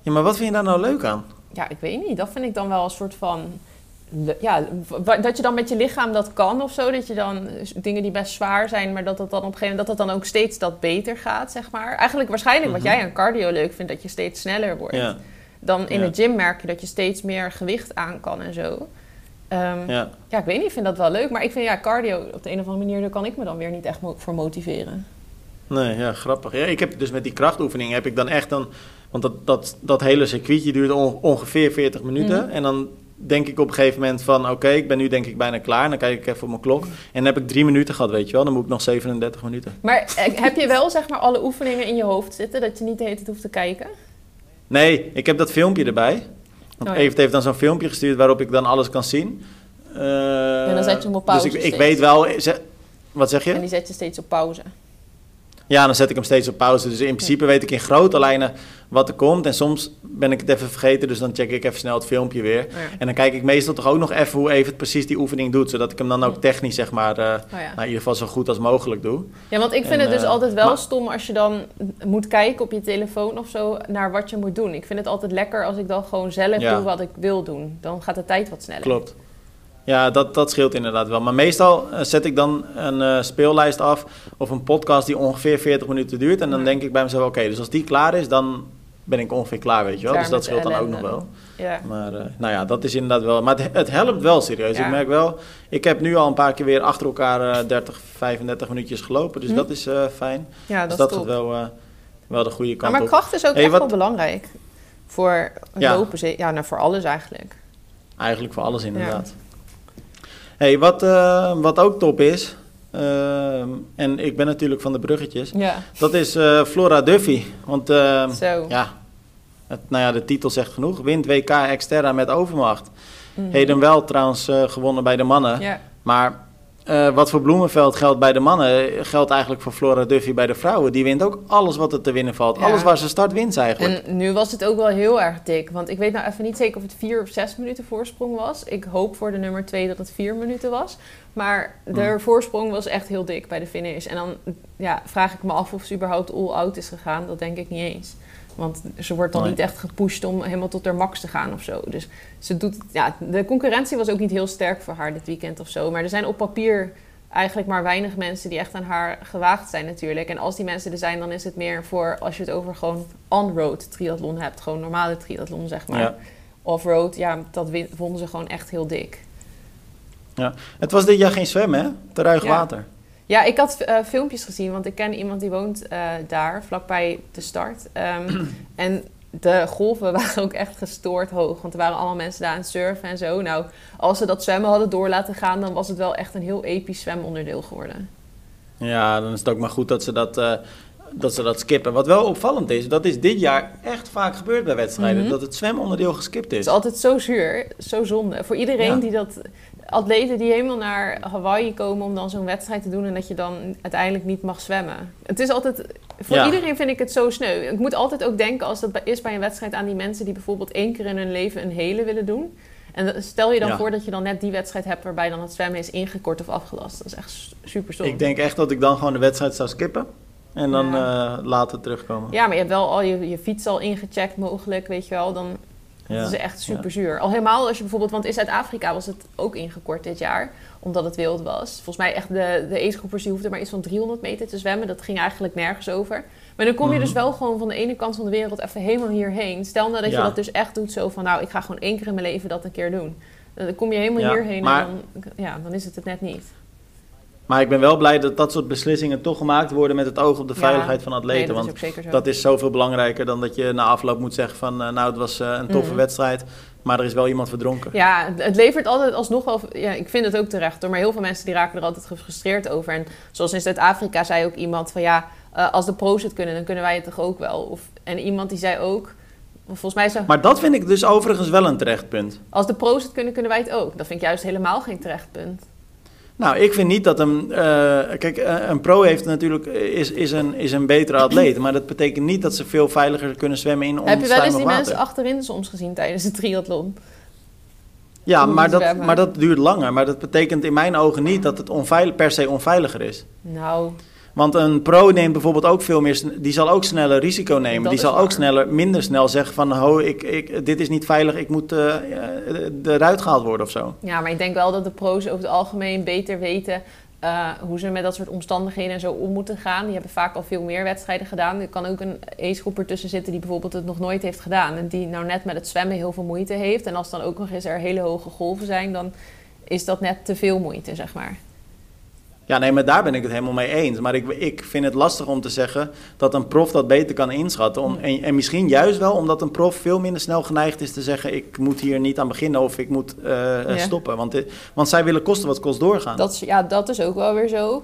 Ja, maar wat vind je daar nou leuk aan?
Ja, ik weet niet. Dat vind ik dan wel een soort van. Ja, dat je dan met je lichaam dat kan of zo. Dat je dan dingen die best zwaar zijn, maar dat het dan op een gegeven moment dat het dan ook steeds dat beter gaat, zeg maar. Eigenlijk waarschijnlijk wat
Mhm.
jij aan cardio leuk vindt, dat je steeds sneller wordt.
Ja,
Dan in
Ja.
de gym merk je dat je steeds meer gewicht aan kan en zo. Ehm, ja.
ja.
ik weet niet, ik vind dat wel leuk. Maar ik vind ja, cardio op de een of andere manier, daar kan ik me dan weer niet echt mo- voor motiveren.
Nee, ja, grappig. Ja, ik heb dus met die krachtoefening heb ik dan echt dan... Want dat, dat, dat hele circuitje duurt on- ongeveer 40 minuten.
Mhm.
En dan denk ik op een gegeven moment van... Oké, ik ben nu denk ik bijna klaar. Dan kijk ik even op mijn klok. En dan heb ik drie minuten gehad, weet je wel. Dan moet ik nog 37 minuten.
Maar eh, heb je wel zeg maar alle oefeningen in je hoofd zitten, dat je niet de hele tijd hoeft te kijken?
Nee, ik heb dat filmpje erbij. Want
Oh ja.
Evert heeft dan zo'n filmpje gestuurd waarop ik dan alles kan zien. Eh,
En dan zet je hem op pauze
Dus ik, ik weet wel... ze- wat zeg je?
En die zet je steeds op pauze.
Ja, dan zet ik hem steeds op pauze. Dus in principe weet ik in grote lijnen wat er komt. En soms ben ik het even vergeten, dus dan check ik even snel het filmpje weer.
Ja.
En dan kijk ik meestal toch ook nog even hoe even precies die oefening doet. Zodat ik hem dan ook technisch, zeg maar,
Oh ja.
nou, in ieder geval zo goed als mogelijk doe.
ja, want ik vind
En,
het dus
eh,
altijd wel
maar-
stom als je dan moet kijken op je telefoon of zo naar wat je moet doen. Ik vind het altijd lekker als ik dan gewoon zelf
Ja.
doe wat ik wil doen. Dan gaat de tijd wat sneller.
Klopt. Ja, dat, dat scheelt inderdaad wel. Maar meestal eh, zet ik dan een eh, speellijst af of een podcast die ongeveer 40 minuten duurt. En dan
Ja.
denk ik bij mezelf, oké, dus als die klaar is, dan ben ik ongeveer klaar, weet je wel.
Klaar
dus dat scheelt dan ook nog wel.
Ja.
Maar eh, nou ja, dat is inderdaad wel. Maar het, het helpt wel serieus.
Ja.
Ik merk wel, ik heb nu al een paar keer weer achter elkaar eh 30, 35 minuutjes gelopen. Dus
Hm.
dat is fijn.
ja,
dus
dat is
wel, wel de goede
Ja,
kant
maar
op.
kracht is ook
Hey,
echt
wat-
wel belangrijk. Voor
Ja.
lopen, ja, nou, voor alles eigenlijk.
Eigenlijk voor alles inderdaad. Hey, wat, eh, wat ook top is, ehm, en ik ben natuurlijk van de bruggetjes,
Ja,
dat is eh, Flora Duffy. Want
zo.
ja, het, nou ja, de titel zegt genoeg. Wint WK Exterra met overmacht.
Mhm.
Heden wel trouwens eh, gewonnen bij de mannen.
Ja.
Maar eh, wat voor Bloemenveld geldt bij de mannen, geldt eigenlijk voor Flora Duffy bij de vrouwen. Die wint ook alles wat er te winnen valt.
Ja.
Alles waar ze start, wint ze eigenlijk.
En nu was het ook wel heel erg dik. Want ik weet nou even niet zeker of het vier of zes minuten voorsprong was. Ik hoop voor de nummer twee dat het vier minuten was. Maar de
Hmm.
voorsprong was echt heel dik bij de finish. En dan ja, vraag ik me af of ze überhaupt all-out is gegaan. Dat denk ik niet eens. Want ze wordt dan niet echt gepusht om helemaal tot haar max te gaan of zo. Dus ze doet, ja, de concurrentie was ook niet heel sterk voor haar dit weekend of zo. Maar er zijn op papier eigenlijk maar weinig mensen die echt aan haar gewaagd zijn natuurlijk. En als die mensen er zijn, dan is het meer voor als je het over gewoon on-road triathlon hebt. Gewoon normale triathlon, zeg maar. Off-road, ja, dat vonden ze gewoon echt heel dik.
Ja, het was dit jaar geen zwemmen, hè? Te ruig water.
Ja, ik had uh, filmpjes gezien, want ik ken iemand die woont uh, daar, vlakbij de start. Um, en de golven waren ook echt gestoord hoog. Want er waren allemaal mensen daar aan het surfen en zo. Nou, als ze dat zwemmen hadden door laten gaan, dan was het wel echt een heel episch zwemonderdeel geworden.
Ja, dan is het ook maar goed dat ze dat, uh, dat, ze dat skippen. Wat wel opvallend is, dat is dit jaar echt vaak gebeurd bij wedstrijden. Mhm. Dat het zwemonderdeel geskipt is.
Het is altijd zo zuur, zo zonde. Voor iedereen die dat atleten die helemaal naar Hawaii komen om dan zo'n wedstrijd te doen en dat je dan uiteindelijk niet mag zwemmen. Het is altijd, voor iedereen vind ik het zo sneu. Ik moet altijd ook denken als dat is bij een wedstrijd aan die mensen die bijvoorbeeld één keer in hun leven een hele willen doen. En stel je dan voor dat je dan net die wedstrijd hebt waarbij dan het zwemmen is ingekort of afgelast. Dat is echt super stom.
Ik denk echt dat ik dan gewoon de wedstrijd zou skippen. En dan ja. uh, later terugkomen.
Ja, maar je hebt wel al je, je fiets al ingecheckt mogelijk, weet je wel. Dan. Dat is echt super zuur. Al helemaal als je bijvoorbeeld, want in Zuid-Afrika was het ook ingekort dit jaar, omdat het wild was. Volgens mij echt de, de agegroepers die hoefden maar iets van 300 meter te zwemmen. Dat ging eigenlijk nergens over. Maar dan kom je dus mhm. wel gewoon van de ene kant van de wereld even helemaal hierheen. Stel nou dat je dat dus echt doet zo van, nou, ik ga gewoon één keer in mijn leven dat een keer doen. Dan kom je helemaal hierheen en dan, ja, dan is het het net niet.
Maar ik ben wel blij dat dat soort beslissingen toch gemaakt worden met het oog op de veiligheid van atleten. want dat is zoveel belangrijker dan dat je na afloop moet zeggen van uh, nou het was uh, een toffe mhm. wedstrijd. Maar er is wel iemand verdronken.
Ja, het levert altijd alsnog wel... Ja, ik vind het ook terecht hoor. Maar heel veel mensen die raken er altijd gefrustreerd over. En zoals in Zuid-Afrika zei ook iemand van... Ja, uh, als de pro's het kunnen, dan kunnen wij het toch ook wel. Of, en iemand die zei ook... Volgens mij zo,
maar dat vind ik dus overigens wel een terecht punt.
Als de pro's het kunnen, kunnen wij het ook. Dat vind ik juist helemaal geen terecht punt.
Nou, ik vind niet dat een. Uh, kijk, eh, een pro heeft natuurlijk, is, is, een, is een betere atleet. Maar dat betekent niet dat ze veel veiliger kunnen zwemmen in
Heb je wel eens die mensen achterin soms gezien tijdens de triathlon?
Ja, maar dat, maar dat duurt langer. Maar dat betekent in mijn ogen niet dat het onveilig, per se onveiliger is.
Nou,
want een pro neemt bijvoorbeeld ook veel meer, die zal ook sneller risico nemen. die zal ook sneller, minder snel zeggen van, ho, ik, ik, dit is niet veilig, ik moet uh, eruit gehaald worden of zo.
Ja, maar ik denk wel dat de pro's over het algemeen beter weten uh, hoe ze met dat soort omstandigheden en zo om moeten gaan. Die hebben vaak al veel meer wedstrijden gedaan. Er kan ook een ace tussen zitten die bijvoorbeeld het nog nooit heeft gedaan. En die nou net met het zwemmen heel veel moeite heeft. En als dan ook nog eens er hele hoge golven zijn, dan is dat net te veel moeite, zeg maar.
Ja, nee, maar daar ben ik het helemaal mee eens. Maar ik, ik vind het lastig om te zeggen dat een prof dat beter kan inschatten. Om, en, en, misschien juist wel omdat een prof veel minder snel geneigd is te zeggen: ik moet hier niet aan beginnen of ik moet uh, stoppen. Want, want zij willen kosten wat kost doorgaan.
Dat is, ja, dat is ook wel weer zo.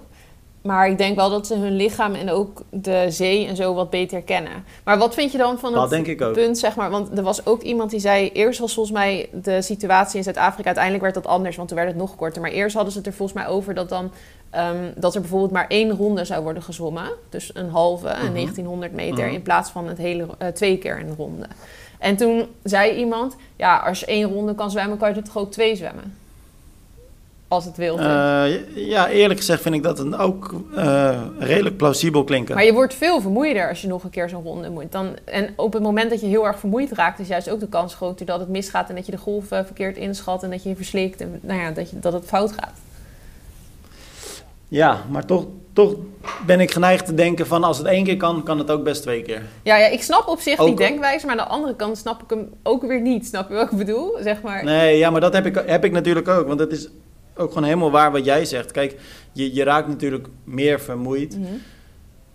Maar ik denk wel dat ze hun lichaam en ook de zee en zo wat beter kennen. Maar wat vind je dan van het punt, zeg maar? Want er was ook iemand die zei... Eerst was volgens mij de situatie in Zuid-Afrika... Uiteindelijk werd dat anders, want toen werd het nog korter. Maar eerst hadden ze het er volgens mij over dat dan... Ehm, dat er bijvoorbeeld maar één ronde zou worden gezwommen. Dus een halve, een 1900 mhm. meter... Mhm. in plaats van het hele, uh, twee keer een ronde. En toen zei iemand... Ja, als je één ronde kan zwemmen... kan je er toch ook twee zwemmen? Als het wil.
Uh, ja, eerlijk gezegd vind ik dat een ook uh, redelijk plausibel klinken.
Maar je wordt veel vermoeider als je nog een keer zo'n ronde moet. Dan, en op het moment dat je heel erg vermoeid raakt, is juist ook de kans groter dat het misgaat en dat je de golven verkeerd inschat en dat je je verslikt en nou ja, dat, je, dat het fout gaat.
Ja, maar toch, toch ben ik geneigd te denken van als het één keer kan, kan het ook best twee keer.
Ja, ja ik snap op zich die denkwijze, maar aan de andere kant snap ik hem ook weer niet. Snap je wat ik bedoel? Zeg maar.
Nee, ja, maar dat heb ik, heb ik natuurlijk ook. Want het is ook gewoon helemaal waar wat jij zegt. Kijk, je, je raakt natuurlijk meer vermoeid. Mhm.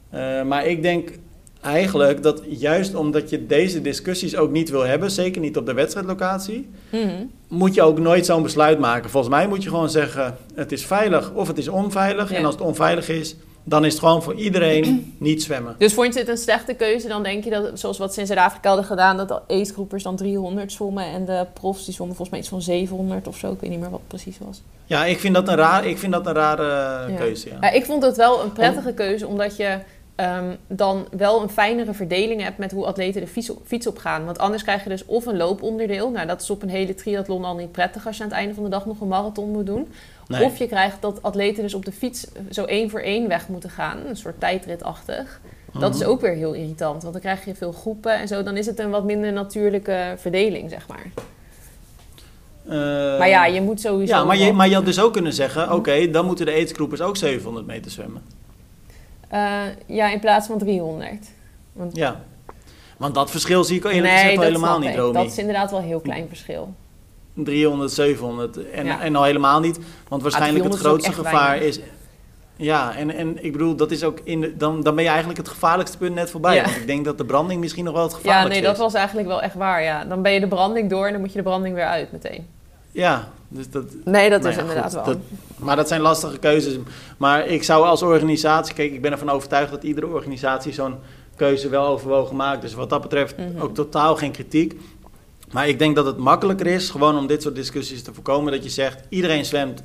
Eh, maar ik denk eigenlijk dat juist omdat je deze discussies ook niet wil hebben, zeker niet op de wedstrijdlocatie, mhm. moet je ook nooit zo'n besluit maken. Volgens mij moet je gewoon zeggen: het is veilig of het is onveilig. En als het onveilig is, dan is het gewoon voor iedereen niet zwemmen.
Dus vond je het een slechte keuze? Dan denk je dat, zoals wat ze in Zuid-Afrika hadden gedaan, dat de ace-groepers dan 300 zwommen en de profs die zwommen volgens mij iets van 700 of zo. Ik weet niet meer wat het precies was.
Ja, ik vind dat een, raar, ik vind dat een rare keuze. Ja.
ja. ik vond het wel een prettige keuze, omdat je um, dan wel een fijnere verdeling hebt met hoe atleten de fiets, fiets op gaan. Want anders krijg je dus of een looponderdeel. Nou, dat is op een hele triathlon al niet prettig als je aan het einde van de dag nog een marathon moet doen. Of je krijgt dat atleten dus op de fiets zo één voor één weg moeten gaan. Een soort tijdritachtig. Dat is mhm. ook weer heel irritant, want dan krijg je veel groepen en zo. Dan is het een wat minder natuurlijke verdeling, zeg maar. maar ja, je moet sowieso...
Ja, maar je, maar je had dus ook kunnen zeggen... oké, dan moeten de aidsgroepers ook 700 meter zwemmen.
Uh, ja, in plaats van 300.
Want... Ja, want dat verschil zie ik eerlijk nee, gezegd helemaal niet, Romy.
dat is inderdaad wel een heel klein verschil.
300, 700 en, en al helemaal niet. Want waarschijnlijk het grootste gevaar is... Ja, en, en ik bedoel, dat is ook in de, dan, dan ben je eigenlijk het gevaarlijkste punt net voorbij. Want ik denk dat de branding misschien nog wel het gevaarlijkste
is. Ja, nee, dat was eigenlijk wel echt waar, ja. Dan ben je de branding door en dan moet je de branding weer uit meteen.
Ja, dus dat...
Nee, dat nou is inderdaad wel.
maar dat zijn lastige keuzes. Maar ik zou als organisatie... Kijk, ik ben ervan overtuigd dat iedere organisatie zo'n keuze wel overwogen maakt. Dus wat dat betreft mhm. ook totaal geen kritiek. Maar ik denk dat het makkelijker is, gewoon om dit soort discussies te voorkomen, dat je zegt, iedereen zwemt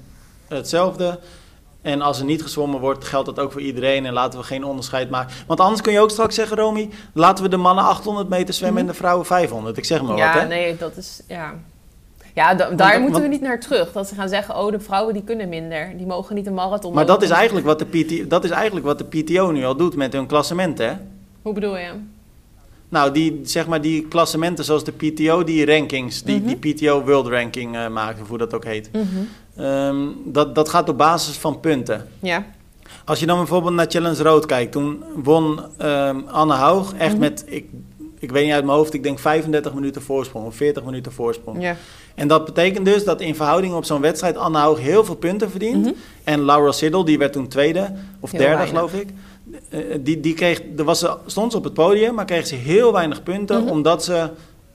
hetzelfde. En als er niet gezwommen wordt, geldt dat ook voor iedereen. En laten we geen onderscheid maken. Want anders kun je ook straks zeggen, Romy, laten we de mannen 800 meter zwemmen en de vrouwen 500. Ik zeg maar
ja,
wat, hè?
nee, dat is, ja... Ja, daar moeten we niet naar terug. Dat ze gaan zeggen, oh, de vrouwen die kunnen minder. Die mogen niet een marathon
Maar dat is, eigenlijk wat de PTO, dat is eigenlijk wat de PTO nu al doet met hun klassement, hè?
Hoe bedoel je?
Nou, die, zeg maar, die klassementen zoals de PTO, die rankings, die, die mhm. PTO World Ranking uh, maakt, of hoe dat ook heet. Mhm. Ehm, dat, dat gaat op basis van punten.
Ja.
Als je dan bijvoorbeeld naar Challenge Road kijkt, toen won um, Anne Haug echt mhm. met, ik, ik weet niet uit mijn hoofd, ik denk 35 minuten voorsprong of 40 minuten voorsprong.
Ja.
En dat betekent dus dat in verhouding op zo'n wedstrijd Anne Haug heel veel punten verdient. En Laura Siddle, die werd toen tweede of derde, geloof ik. Eh, die, die kreeg, er was, stond ze op het podium, maar kreeg ze heel weinig punten mhm. omdat ze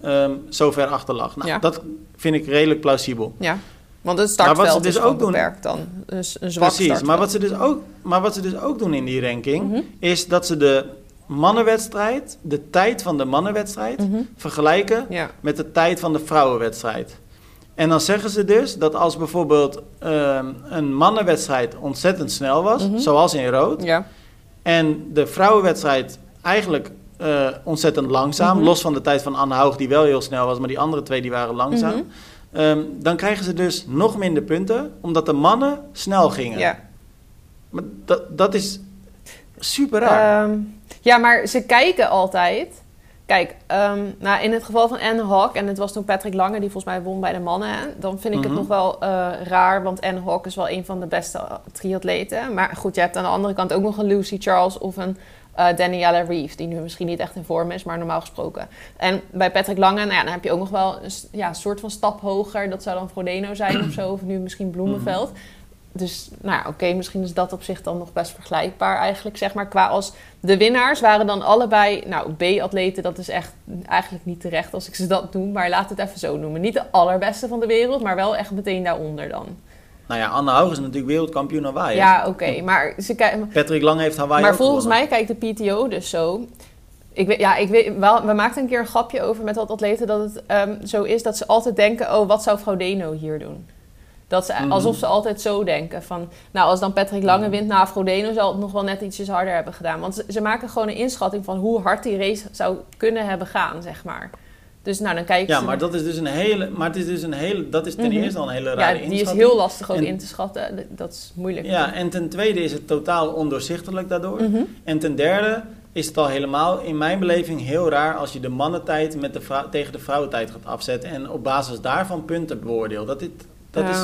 um, zo ver achter lag. Nou, dat vind ik redelijk plausibel.
Ja, want het startveld dus is ook beperkt dan. Dus een zwak Precies,
maar wat, ze dus ook, maar wat ze dus ook doen in die ranking... Mhm. is dat ze de mannenwedstrijd, de tijd van de mannenwedstrijd... Mhm. vergelijken met de tijd van de vrouwenwedstrijd. En dan zeggen ze dus dat als bijvoorbeeld um, een mannenwedstrijd ontzettend snel was... zoals in rood...
Ja
en de vrouwenwedstrijd eigenlijk uh, ontzettend langzaam. Mhm. Los van de tijd van Anne Haug, die wel heel snel was, maar die andere twee die waren langzaam. Mhm. Ehm, dan krijgen ze dus nog minder punten, omdat de mannen snel gingen.
Ja.
Maar dat, dat is super raar.
Ehm, ja, maar ze kijken altijd Kijk, um, nou, in het geval van Anne Hawk, en het was toen Patrick Lange die volgens mij won bij de mannen, dan vind ik het mhm. nog wel uh, raar, want Anne Hawk is wel een van de beste triatleten. Maar goed, je hebt aan de andere kant ook nog een Lucy Charles of een uh, Daniela Reeve, die nu misschien niet echt in vorm is, maar normaal gesproken. En bij Patrick Lange, nou ja, dan heb je ook nog wel een ja, soort van stap hoger. Dat zou dan Frodeno zijn of zo, of nu misschien Bloemenveld. Mhm dus nou ja, oké, misschien is dat op zich dan nog best vergelijkbaar eigenlijk, zeg maar. Qua als de winnaars waren dan allebei, nou, B-atleten, dat is echt eigenlijk niet terecht als ik ze dat noem. Maar laat het even zo noemen. Niet de allerbeste van de wereld, maar wel echt meteen daaronder dan.
Nou ja, Anne Haug is natuurlijk wereldkampioen Hawaii.
Ja, oké, maar ze kijken...
Patrick Lang heeft Hawaii
Maar volgens mij kijkt de PTO dus zo... Ik weet, ja, ik weet, wel, we maakten een keer een grapje over met wat atleten... dat het um, zo is dat ze altijd denken... oh, wat zou Deno hier doen? Dat ze, mhm. Alsof ze altijd zo denken van... Nou, als dan Patrick Lange mhm. wint na Frodeno... zal het nog wel net ietsjes harder hebben gedaan. Want ze, maken gewoon een inschatting van... hoe hard die race zou kunnen hebben gaan, zeg maar. Dus nou, dan kijk
Ja, maar dat is dus een hele... Maar het is dus een hele... Dat is ten mhm. eerste al een hele rare ja,
die is heel lastig ook in te schatten. Dat is moeilijk.
Ja, en ten tweede is het totaal ondoorzichtelijk daardoor. En ten derde is het al helemaal in mijn beleving heel raar als je de mannentijd met de tegen de vrouwentijd gaat afzetten en op basis daarvan punten beoordeelt. Dat dit, dat is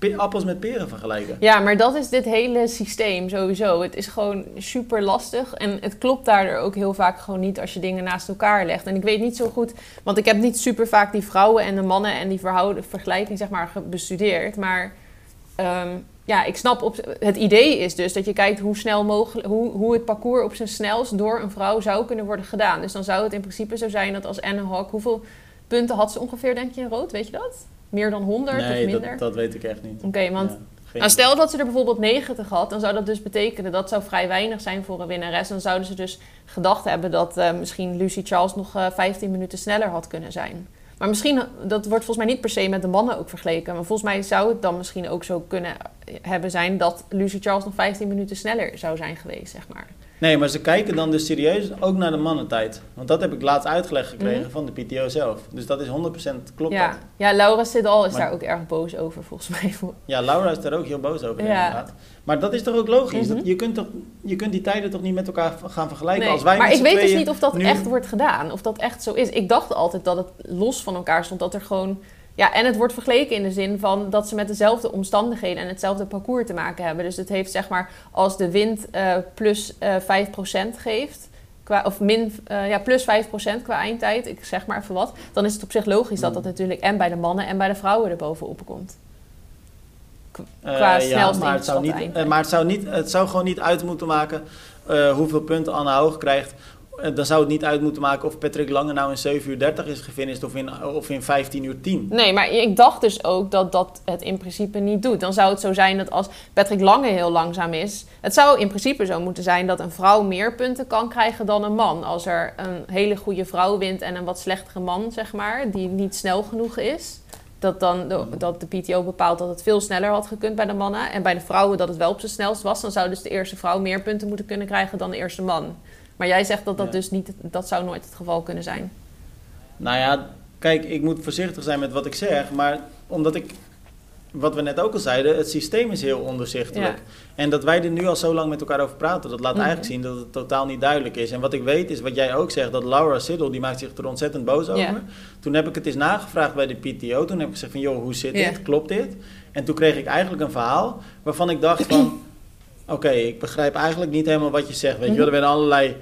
ehm. appels met peren vergelijken.
Ja, maar dat is dit hele systeem sowieso. Het is gewoon super lastig. En het klopt daardoor ook heel vaak gewoon niet als je dingen naast elkaar legt. En ik weet niet zo goed, want ik heb niet super vaak die vrouwen en de mannen en die vergelijking zeg maar bestudeerd. Maar ehm, ja, ik snap op het idee is dus dat je kijkt hoe snel mogelijk, hoe, hoe het parcours op zijn snelst door een vrouw zou kunnen worden gedaan. Dus dan zou het in principe zo zijn dat als Anne Hawk, hoeveel punten had ze ongeveer, denk je, in rood? Weet je dat? Meer dan 100
nee,
of minder?
Dat, dat weet ik echt niet.
Oké, want nou, stel dat ze er bijvoorbeeld 90 had, dan zou dat dus betekenen dat zou vrij weinig zijn voor een winnares. Dan zouden ze dus gedacht hebben dat uh, misschien Lucy Charles nog uh, eh, 15 minuten sneller had kunnen zijn. Maar misschien, dat wordt volgens mij niet per se met de mannen ook vergeleken. Maar volgens mij zou het dan misschien ook zo kunnen hebben zijn dat Lucy Charles nog 15 minuten sneller zou zijn geweest, zeg maar.
Nee, maar ze kijken dan dus serieus ook naar de mannentijd. Want dat heb ik laatst uitgelegd gekregen mhm. van de PTO zelf. Dus dat is 100% klopt
ja.
dat.
Ja, Laura Siddal is daar ook erg boos over volgens mij.
Ja, Laura is daar ook heel boos over ja. inderdaad. Maar dat is toch ook logisch? Mhm. dat, je, kunt toch, je kunt die tijden toch niet met elkaar gaan vergelijken nee, als wij
Maar ik weet dus niet of dat echt wordt gedaan. Of dat echt zo is. Ik dacht altijd dat het los van elkaar stond. Dat er gewoon ja, en het wordt vergeleken in de zin van dat ze met dezelfde omstandigheden en hetzelfde parcours te maken hebben. Dus het heeft zeg maar, als de wind uh, plus uh, eh, 5% geeft, qua, of min, uh, ja, plus 5% qua eindtijd, ik zeg maar even wat, dan is het op zich logisch dat dat hmm. natuurlijk en bij de mannen en bij de vrouwen er bovenop komt.
Qua ja, maar het, zou niet, maar het zou, niet, het zou gewoon niet uit moeten maken hoeveel punten Anne Hoog krijgt eh, dan zou het niet uit moeten maken of Patrick Lange nou in 7 uur 30 is gefinished of in, of in 15 uur 10.
Nee, maar ik dacht dus ook dat dat het in principe niet doet. Dan zou het zo zijn dat als Patrick Lange heel langzaam is... Het zou in principe zo moeten zijn dat een vrouw meer punten kan krijgen dan een man. Als er een hele goede vrouw wint en een wat slechtere man, zeg maar, die niet snel genoeg is... Dat, dan dat de PTO bepaalt dat het veel sneller had gekund bij de mannen. En bij de vrouwen dat het wel op zijn snelst was. Dan zou dus de eerste vrouw meer punten moeten kunnen krijgen dan de eerste man. Maar jij zegt dat dat dus niet, dat zou nooit het geval kunnen zijn.
Nou ja, kijk, ik moet voorzichtig zijn met wat ik zeg, maar omdat ik, wat we net ook al zeiden, het systeem is heel onderzichtelijk. En dat wij er nu al zo lang met elkaar over praten, dat laat mhm. eigenlijk zien dat het totaal niet duidelijk is. En wat ik weet is, wat jij ook zegt, dat Laura Siddle, die maakt zich er ontzettend boos over. Toen heb ik het eens nagevraagd bij de PTO, toen heb ik gezegd van, joh, hoe zit dit, klopt dit? En toen kreeg ik eigenlijk een verhaal waarvan ik dacht van oké, ik begrijp eigenlijk niet helemaal wat je zegt. Weet je wel, er werden allerlei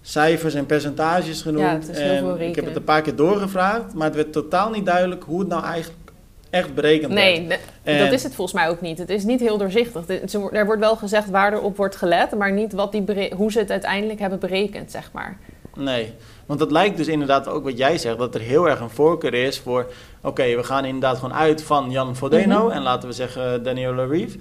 cijfers en percentages genoemd. Ja, en ik heb het een paar keer doorgevraagd, maar het werd totaal niet duidelijk hoe het nou eigenlijk echt berekend
nee, werd. Nee, dat is het volgens mij ook niet. Het is niet heel doorzichtig. Er wordt wel gezegd waar er op wordt gelet, maar niet wat die hoe ze het uiteindelijk hebben berekend, zeg maar.
Nee, want het lijkt dus inderdaad ook wat jij zegt, dat er heel erg een voorkeur is voor... oké, we gaan inderdaad gewoon uit van Jan Fodeno mhm. en laten we zeggen Daniela Reeve...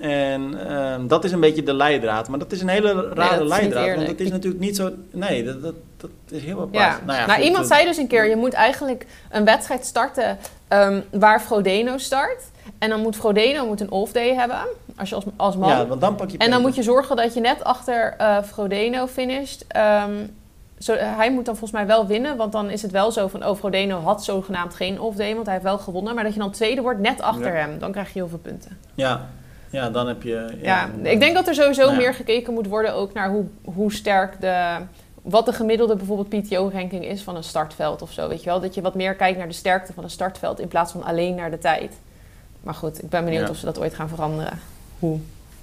En ehm, dat is een beetje de leidraad. Maar dat is een hele rare leidraad. Want het is natuurlijk niet zo. Nee, dat, dat, dat is heel apart.
Ja. Nou, ja, nou iemand zei dus een keer: je moet eigenlijk een wedstrijd starten um, waar Frodeno start. En dan moet Frodeno moet een off-day hebben, als je als, als man.
Ja, want dan pak je
En dan moet je zorgen dat je net achter uh, Frodeno finisht. Um, zo, hij moet dan volgens mij wel winnen, want dan is het wel zo van... oh, Frodeno had zogenaamd geen off-day, want hij heeft wel gewonnen. Maar dat je dan tweede wordt net achter hem, dan krijg je heel veel punten.
Ja, ja, dan heb je...
Ja, ik denk dat er sowieso nou meer gekeken moet worden ook naar hoe, hoe sterk de... Wat de gemiddelde bijvoorbeeld PTO-ranking is van een startveld of zo, weet je wel? Dat je wat meer kijkt naar de sterkte van een startveld in plaats van alleen naar de tijd. Maar goed, ik ben benieuwd of ze dat ooit gaan veranderen. Hoe?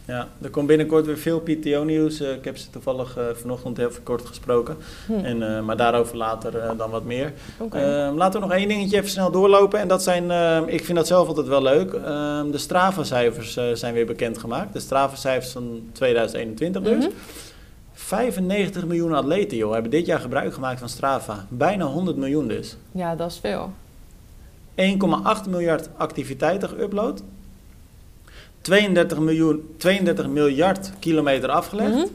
Ja, er komt binnenkort weer veel PTO-nieuws. Uh, ik heb ze toevallig uh, vanochtend heel kort gesproken. Hm. En, uh, maar daarover later dan wat meer. Okay. Ehm, laten we nog één dingetje even snel doorlopen. En dat zijn, ehm, ik vind dat zelf altijd wel leuk. Ehm, de Strava-cijfers zijn weer bekendgemaakt. De Strava-cijfers van 2021 dus. 95 mhm. miljoen atleten joh, hebben dit jaar gebruik gemaakt van Strava. Bijna 100 miljoen dus.
Ja, dat is veel.
1,8 miljard activiteiten geüpload. 32, miljoen, 32 miljard kilometer afgelegd. Mhm.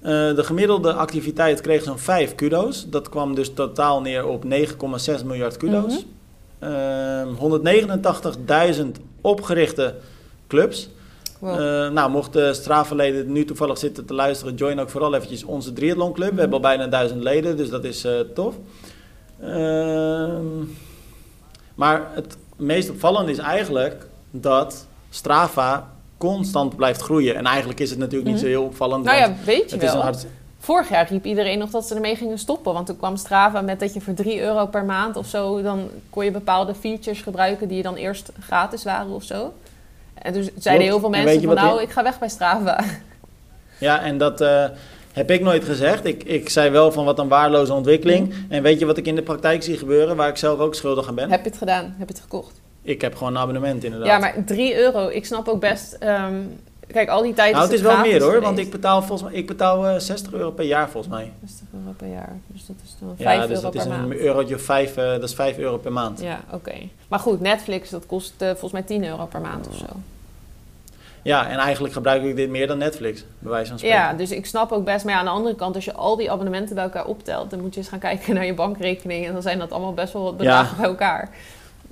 Eh, de gemiddelde activiteit kreeg zo'n 5 kudo's. Dat kwam dus totaal neer op 9,6 miljard kudo's. Mm -hmm. 189.000 opgerichte clubs. Wow. Uh, nou, mochten Strafverleden nu toevallig zitten te luisteren, join ook vooral eventjes onze triathlon club. We hebben al bijna duizend leden, dus dat is uh, tof. Ehm, maar het meest opvallende is eigenlijk dat Strava constant blijft groeien. En eigenlijk is het natuurlijk niet zo mhm. heel opvallend.
Nou ja, weet je wel. Vorig jaar riep iedereen nog dat ze ermee gingen stoppen. Want toen kwam Strava met dat je voor 3 euro per maand of zo... dan kon je bepaalde features gebruiken die dan eerst gratis waren of zo. En toen zeiden heel veel mensen van nou, ik ga weg bij Strava.
Ja, en dat... Uh, heb ik nooit gezegd. Ik, ik zei wel van wat een waarloze ontwikkeling. Mhm. En weet je wat ik in de praktijk zie gebeuren, waar ik zelf ook schuldig aan ben?
Heb je het gedaan? Heb je het gekocht?
Ik heb gewoon een abonnement inderdaad.
Ja, maar 3 euro. Ik snap ook best... Ehm, kijk, al die tijd
Nou, het is wel meer hoor. Want ik betaal, volgens mij, ik betaal uh, eh, 60 euro per jaar volgens mij.
60 euro per jaar. Dus dat is dan 5
ja, dus
euro
dat
per
is
maand.
Een eurotje 5, uh, dat is 5 euro per maand.
Ja, oké. Maar goed, Netflix, dat kost uh, volgens mij 10 euro per maand of zo.
Ja, en eigenlijk gebruik ik dit meer dan Netflix, bij wijze van spreken.
Ja, dus ik snap ook best. Maar ja, aan de andere kant, als je al die abonnementen bij elkaar optelt... dan moet je eens gaan kijken naar je bankrekening... en dan zijn dat allemaal best wel wat bedragen bij elkaar.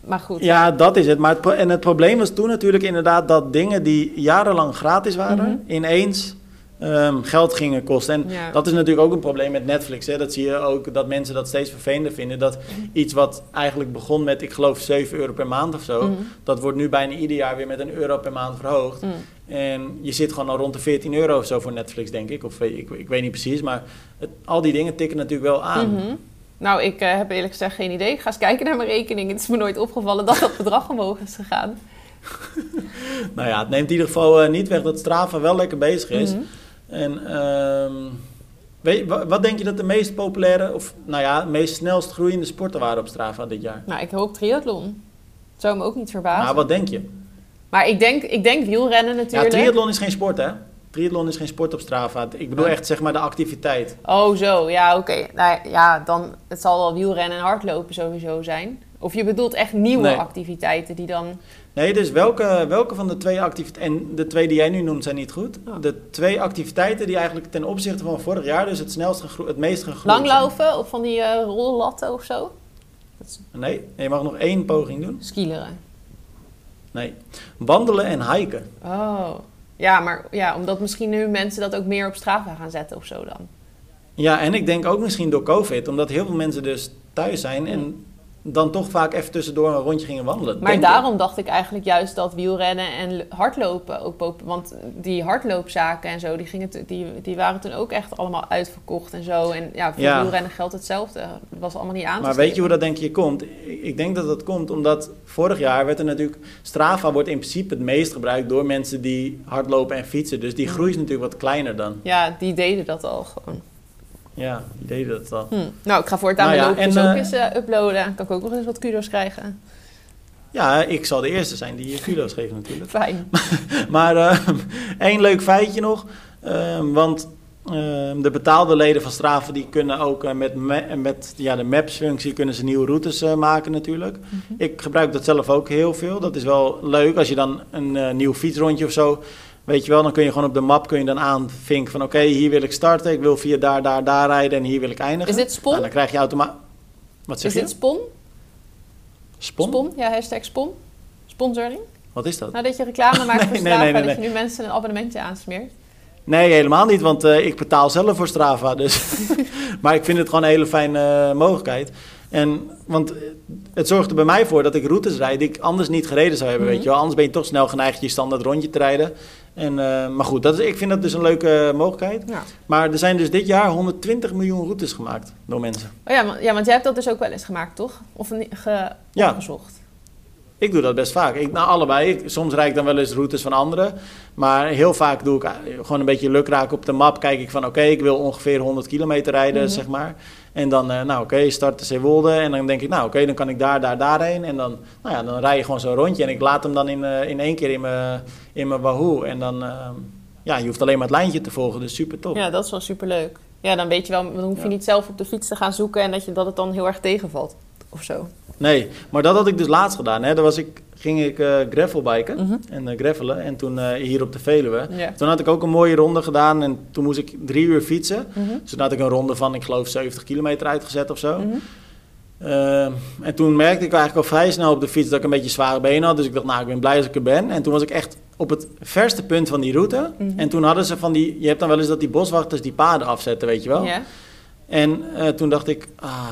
Maar goed.
Ja, dat is het. Maar en het probleem was toen natuurlijk inderdaad dat dingen die jarenlang gratis waren, mhm. ineens um, geld gingen kosten. En dat is natuurlijk ook een probleem met Netflix. Hè. Dat zie je ook, dat mensen dat steeds vervelender vinden. Dat iets wat eigenlijk begon met, ik geloof, 7 euro per maand of zo... Mhm. dat wordt nu bijna ieder jaar weer met een euro per maand verhoogd. Mhm. En je zit gewoon al rond de 14 euro of zo voor Netflix, denk ik. Of ik, ik weet niet precies, maar het, al die dingen tikken natuurlijk wel aan. Mhm.
Nou, ik uh, heb eerlijk gezegd geen idee. Ik ga eens kijken naar mijn rekening. Het is me nooit opgevallen dat dat bedrag omhoog is gegaan.
nou ja, het neemt in ieder geval uh, niet weg dat Strava wel lekker bezig is. En um, weet, wat denk je dat de meest populaire, of nou ja, meest snelst groeiende sporten waren op Strava dit jaar?
Nou, ik hoop triathlon. Zou me ook niet verbazen.
Maar wat denk je?
Maar ik denk, ik denk wielrennen natuurlijk.
Ja, triathlon is geen sport, hè? Triathlon is geen sport op Strava. Ik bedoel echt zeg maar de activiteit.
Oh, zo. Ja, oké. Nou ja, dan het zal wel wielrennen en hardlopen sowieso zijn. Of je bedoelt echt nieuwe activiteiten die dan...
Nee, dus welke, welke van de twee activiteiten... En de twee die jij nu noemt zijn niet goed. Oh. De twee activiteiten die eigenlijk ten opzichte van vorig jaar... dus het snelst het meest gegroeid
Langlopen of van die uh, rollatten of zo?
Nee, je mag nog één poging doen.
Skileren.
Nee. Wandelen en hiken.
Oh. Ja, maar ja, omdat misschien nu mensen dat ook meer op Strava gaan zetten of zo dan.
Ja, en ik denk ook misschien door COVID, omdat heel veel mensen dus thuis zijn en dan toch vaak even tussendoor een rondje gingen wandelen.
Maar daarom dacht ik eigenlijk juist dat wielrennen en hardlopen ook Want die hardloopzaken en zo, die, gingen die, die waren toen ook echt allemaal uitverkocht en zo. En ja, voor wielrennen geldt hetzelfde. Het was allemaal niet aan
Maar weet je hoe dat denk je komt? Ik denk dat dat komt omdat vorig jaar werd er natuurlijk... Strava wordt in principe het meest gebruikt door mensen die hardlopen en fietsen. Dus die groei is natuurlijk wat kleiner dan.
Ja, die deden dat al gewoon.
Ja, die deden dat wel. Hm.
Nou, ik ga voortaan nou, mijn loopjes ook uh, eens uh, uploaden. Kan ik ook nog eens wat kudo's krijgen.
Ja, ik zal de eerste zijn die je kudo's geeft natuurlijk.
Fijn.
maar uh, één leuk feitje nog. Want de betaalde leden van Strava die kunnen ook eh, met, met ja, de Maps-functie kunnen ze nieuwe routes maken natuurlijk. Mhm. Ik gebruik dat zelf ook heel veel. Dat is wel leuk als je dan een nieuw fietsrondje of zo Weet je wel, dan kun je gewoon op de map kun je dan aanvinken van oké, hier wil ik starten, ik wil via daar, daar, daar rijden en hier wil ik eindigen.
Is dit spon?
Nou, dan krijg je automatisch. Wat zeg
is dit spon?
Spon?
Spon, ja, hashtag spon. Sponsoring.
Wat is dat?
Nou, dat je reclame maakt voor Strava, nee, nee, dat je nu mensen een abonnementje aansmeert.
Nee, helemaal niet, want uh, ik betaal zelf voor Strava. Dus. maar ik vind het gewoon een hele fijne uh, mogelijkheid. En, want het zorgt er bij mij voor dat ik routes rijd die ik anders niet gereden zou hebben, weet mhm. je wel. Anders ben je toch snel geneigd je standaard rondje te rijden. En, uh, maar goed, dat is, ik vind dat dus een leuke mogelijkheid. Ja. Maar er zijn dus dit jaar 120 miljoen routes gemaakt door mensen.
Oh ja, ja, want jij hebt dat dus ook wel eens gemaakt, toch? Of ge, ja. opgezocht?
Ik doe dat best vaak. Ik, nou, allebei. soms rijd ik dan wel eens routes van anderen. Maar heel vaak doe ik eh, gewoon een beetje lukraak op de map. Kijk ik van oké, ik wil ongeveer 100 kilometer rijden, mhm. zeg maar. En dan, uh, nou oké, okay, start de Zeewolde. En dan denk ik, nou oké, dan kan ik daar, daar, daarheen. En dan, nou ja, dan rij je gewoon zo'n rondje. En ik laat hem dan in, uh, in één keer in mijn, in mijn Wahoo. En dan, uh, ja, je hoeft alleen maar het lijntje te volgen. Dus super top.
Ja, dat is wel super leuk. Ja, dan weet je wel, dan hoef je niet zelf op de fiets te gaan zoeken. En dat, je, dat het dan heel erg tegenvalt. Of zo.
Nee, maar dat had ik dus laatst gedaan. Hè. Daar was ik ging ik uh, gravelbiken mm en uh, gravelen. En toen uh, hier op de Veluwe. Toen had ik ook een mooie ronde gedaan. En toen moest ik drie uur fietsen. Mm Dus toen had ik een ronde van, ik geloof, 70 kilometer uitgezet of zo. Mhm. en toen merkte ik eigenlijk al vrij snel op de fiets dat ik een beetje zware benen had. Dus ik dacht, nou, ik ben blij dat ik er ben. En toen was ik echt op het verste punt van die route. Mhm. En toen hadden ze van die... Je hebt dan wel eens dat die boswachters die paden afzetten, weet je wel. En toen dacht ik, ah,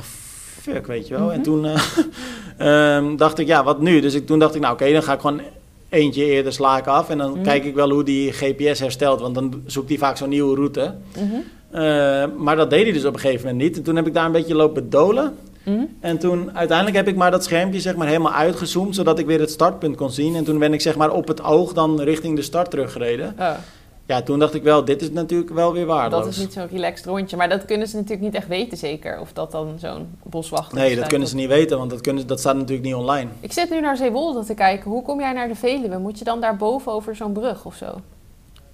fuck, weet je wel. En mhm. toen uh, um, dacht ik, ja, wat nu? Dus ik, toen dacht ik, nou oké, dan ga ik gewoon eentje eerder sla ik af. En dan mhm. kijk ik wel hoe die GPS herstelt. Want dan zoekt hij vaak zo'n nieuwe route. Mm maar dat deed hij dus op een gegeven moment niet. En toen heb ik daar een beetje lopen dolen. Mhm. En toen uiteindelijk heb ik maar dat schermpje zeg maar helemaal uitgezoomd, zodat ik weer het startpunt kon zien. En toen ben ik zeg maar op het oog dan richting de start teruggereden. Oh ja, toen dacht ik wel, dit is natuurlijk wel weer waardeloos.
Dat is niet zo'n relaxed rondje. Maar dat kunnen ze natuurlijk niet echt weten zeker. Of dat dan zo'n boswachter
Nee, dat kunnen ze niet weten, want dat, kunnen, dat staat natuurlijk niet online.
Ik zit nu naar Zeewolde te kijken. Hoe kom jij naar de Veluwe? Moet je dan daar boven over zo'n brug of zo?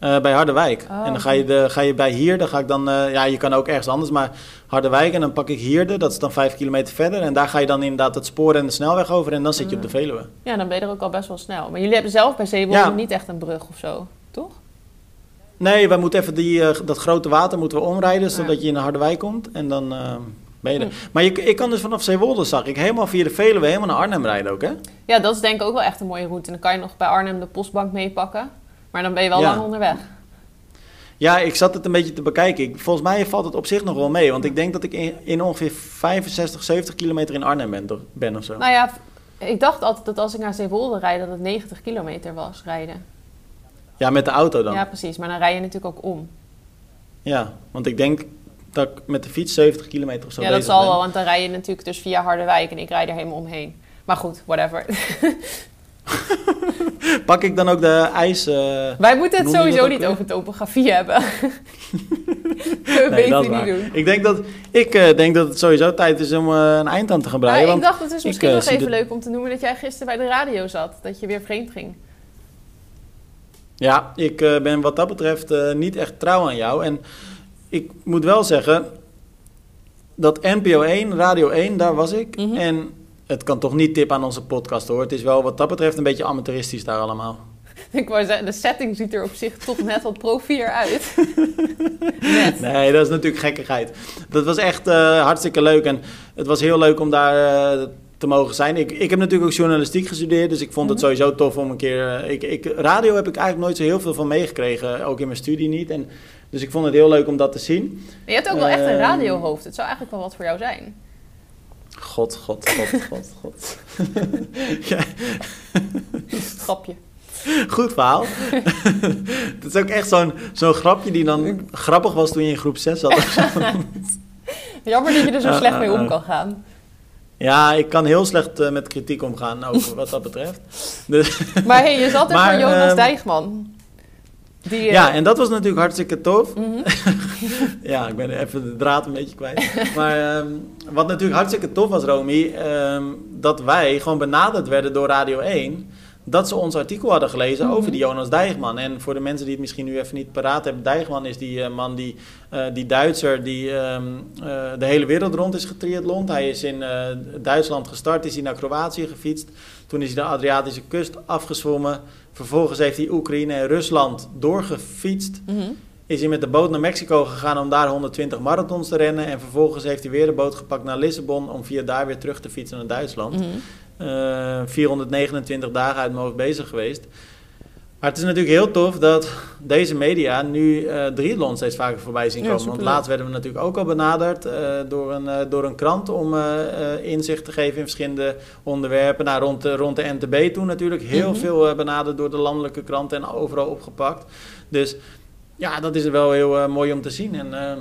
Uh, bij Harderwijk. Oh, en dan ga je, de, ga je bij hier, dan ga ik dan, uh, ja, je kan ook ergens anders, maar Harderwijk en dan pak ik Hierde, dat is dan vijf kilometer verder. En daar ga je dan inderdaad het spoor en de snelweg over en dan zit je op de mm. Veluwe.
Ja, dan ben je er ook al best wel snel. Maar jullie hebben zelf bij Zeewolde niet echt een brug of zo, toch?
Nee, wij moeten even die, uh, dat grote water moeten we omrijden, zodat je in de Harderwijk komt. En dan uh, ben je er. Hm. Maar je, ik kan dus vanaf Zeewolde, zag ik, helemaal via de Veluwe helemaal naar Arnhem rijden ook, hè?
Ja, dat is denk ik ook wel echt een mooie route. En dan kan je nog bij Arnhem de postbank meepakken. Maar dan ben je wel lang onderweg.
Ja, ik zat het een beetje te bekijken. volgens mij valt het op zich nog wel mee. Want ik denk dat ik in, in ongeveer 65, 70 kilometer in Arnhem ben, ben of zo.
Nou ja, ik dacht altijd dat als ik naar Zeewolde rijd, dat het 90 kilometer was rijden.
Ja, met de auto dan?
Ja, precies. Maar dan rij je natuurlijk ook om.
Ja, want ik denk dat ik met de fiets 70 kilometer of zo
Ja, dat zal wel, want dan rij je natuurlijk dus via Harderwijk en ik rijd er helemaal omheen. Maar goed, whatever.
Pak ik dan ook de ijs... Uh,
Wij moeten het sowieso niet over topografie hebben. we nee,
dat niet doen. Ik denk dat, ik, uh, denk dat het sowieso tijd is om uh, een eind aan te gaan breien.
Ik dacht, het is misschien nog even leuk om te noemen dat jij gisteren bij de radio zat. Dat je weer vreemd ging.
Ja, ik ben wat dat betreft niet echt trouw aan jou. En ik moet wel zeggen, dat NPO 1, Radio 1, daar was ik. Mhm. En het kan toch niet tip aan onze podcast hoor. Het is wel wat dat betreft een beetje amateuristisch daar allemaal.
Ik wou zeggen, de setting ziet er op zich toch net wat profier uit.
net. Nee, dat is natuurlijk gekkigheid. Dat was echt uh, hartstikke leuk. En het was heel leuk om daar uh, te mogen zijn. Ik, ik heb natuurlijk ook journalistiek gestudeerd, dus ik vond het mhm. sowieso tof om een keer... Uh, ik, ik, radio heb ik eigenlijk nooit zo heel veel van meegekregen, ook in mijn studie niet. En, dus ik vond het heel leuk om dat te zien.
Je hebt ook wel echt een ehm, radiohoofd. Het zou eigenlijk wel wat voor jou zijn.
God, god, god, god, god.
ja. Grapje.
Goed verhaal. Het is ook echt zo'n zo'n grapje die dan grappig was toen je in groep 6 zat.
Jammer dat je er zo slecht mee om kan gaan.
Ja, ik kan heel slecht uh, met kritiek omgaan, ook wat dat betreft. Dus,
maar hey, je zat er voor Jonas uh, Dijgman.
Die, uh... Ja, en dat was natuurlijk hartstikke tof. Mm -hmm. ja, ik ben even de draad een beetje kwijt. maar um, wat natuurlijk hartstikke tof was, Romy, um, dat wij gewoon benaderd werden door Radio 1 dat ze ons artikel hadden gelezen mhm. over die Jonas Dijgman. En voor de mensen die het misschien nu even niet paraat hebben, Dijgman is die uh, man, die, uh, die Duitser, die um, uh, de hele wereld rond is getriathlond. Hij is in Duitsland gestart, is hij naar Kroatië gefietst. Toen is hij de Adriatische kust afgezwommen. Vervolgens heeft hij Oekraïne en Rusland doorgefietst. Mm Is hij met de boot naar Mexico gegaan om daar 120 marathons te rennen. En vervolgens heeft hij weer de boot gepakt naar Lissabon om via daar weer terug te fietsen naar Duitsland. Mm 429 dagen uit hoofd bezig geweest. Maar het is natuurlijk heel tof dat deze media nu uh, triathlon steeds vaker voorbij zien komen. Want laatst werden we natuurlijk ook al benaderd uh, door, een, uh, door een krant om inzicht te geven in verschillende onderwerpen. Nou, rond, de, rond de NTB toen natuurlijk heel mhm. veel benaderd door de landelijke kranten en overal opgepakt. Dus ja, dat is wel heel mooi om te zien. En ehm,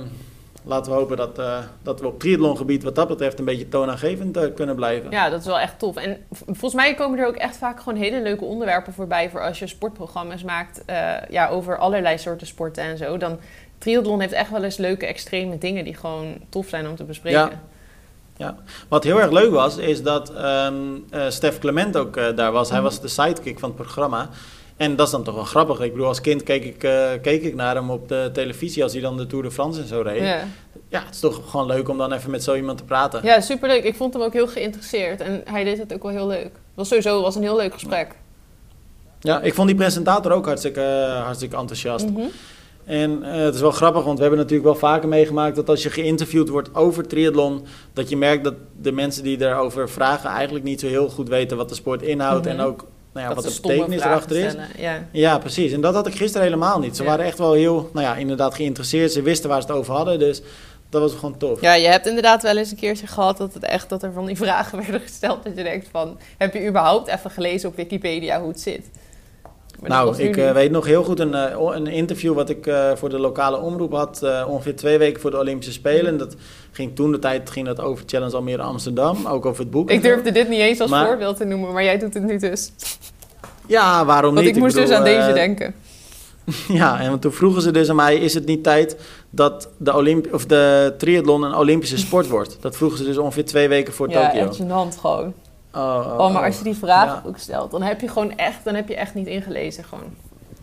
laten we hopen dat, uh, dat we op triathlongebied wat dat betreft een beetje toonaangevend uh, kunnen blijven.
Ja, dat is wel echt tof. En volgens mij komen er ook echt vaak gewoon hele leuke onderwerpen voorbij voor als je sportprogramma's maakt uh, ja, over allerlei soorten sporten en zo. Dan triathlon heeft echt wel eens leuke extreme dingen die gewoon tof zijn om te bespreken.
Ja. Ja, wat heel erg leuk was, is dat um, Stef Clement ook daar was. Hij mhm. was de sidekick van het programma. En dat is dan toch wel grappig. Ik bedoel, als kind keek ik, uh, keek ik naar hem op de televisie als hij dan de Tour de France en zo reed. Ja. ja, het is toch gewoon leuk om dan even met zo iemand te praten.
Ja, superleuk. Ik vond hem ook heel geïnteresseerd en hij deed het ook wel heel leuk. Het was sowieso was een heel leuk gesprek.
Ja, ik vond die presentator ook hartstikke, uh, hartstikke enthousiast. Mm -hmm. En uh, het is wel grappig, want we hebben natuurlijk wel vaker meegemaakt dat als je geïnterviewd wordt over triathlon, dat je merkt dat de mensen die erover vragen eigenlijk niet zo heel goed weten wat de sport inhoudt mm -hmm. en ook nou ja, wat de betekenis erachter is. Ja. ja, precies. En dat had ik gisteren helemaal niet. Ze waren echt wel heel, nou ja, inderdaad geïnteresseerd. Ze wisten waar ze het over hadden, dus dat was gewoon tof.
Ja, je hebt inderdaad wel eens een keertje gehad dat het echt dat er van die vragen werden gesteld dat je denkt van, heb je überhaupt even gelezen op Wikipedia hoe het zit?
nou, ik uh, weet nog heel goed een, uh, een interview wat ik uh, voor de lokale omroep had, ongeveer twee weken voor de Olympische Spelen. Dat ging toen de tijd ging dat over Challenge Almere Amsterdam, ook over het boek.
Ik durfde dit niet eens als voorbeeld te noemen, maar jij doet het nu dus.
Ja, waarom
Want
niet?
ik moest ik bedoel, dus aan deze denken.
ja, en toen vroegen ze dus aan mij: is het niet tijd dat de, Olymp of de triathlon een Olympische sport wordt? Dat vroegen ze dus ongeveer twee weken voor
ja,
Tokio.
Ja, echt hand gewoon. Oh, oh, oh, maar als je die vraag ook stelt, dan heb je gewoon echt, dan heb je echt niet ingelezen gewoon.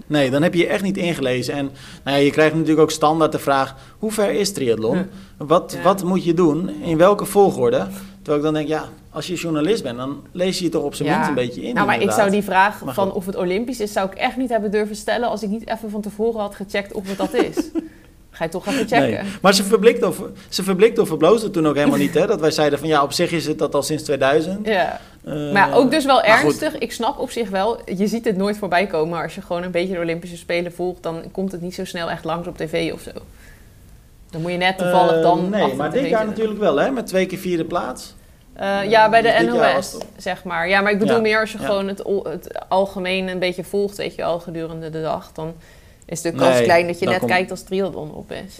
Nee, dan heb je je echt niet ingelezen. En nou ja, je krijgt natuurlijk ook standaard de vraag: hoe ver is triathlon? Wat, wat moet je doen? In welke volgorde? Terwijl ik dan denk, ja, als je journalist bent, dan lees je je toch op zijn minst een beetje in.
Nou, maar ik zou die vraag van of het Olympisch is, zou ik echt niet hebben durven stellen als ik niet even van tevoren had gecheckt of het dat is. Ga je toch even checken.
Nee. Maar ze verblikte of, ze verblikte of verbloosde toen ook helemaal niet, hè? Dat wij zeiden van ja, op zich is het dat al sinds 2000.
Ja. Uh, maar ook dus wel ernstig. Ik snap op zich wel, je ziet het nooit voorbij komen. Als je gewoon een beetje de Olympische Spelen volgt, dan komt het niet zo snel echt langs op tv of zo. Dan moet je net toevallig uh, dan.
Nee, maar dit jaar natuurlijk wel, hè? Met twee keer vierde plaats.
Uh, ja, bij de NOS, zeg maar. Ja, maar ik bedoel meer als je gewoon het, het, algemeen een beetje volgt, weet je wel, gedurende de dag. Dan is de kans klein dat je net kijkt als triathlon op is.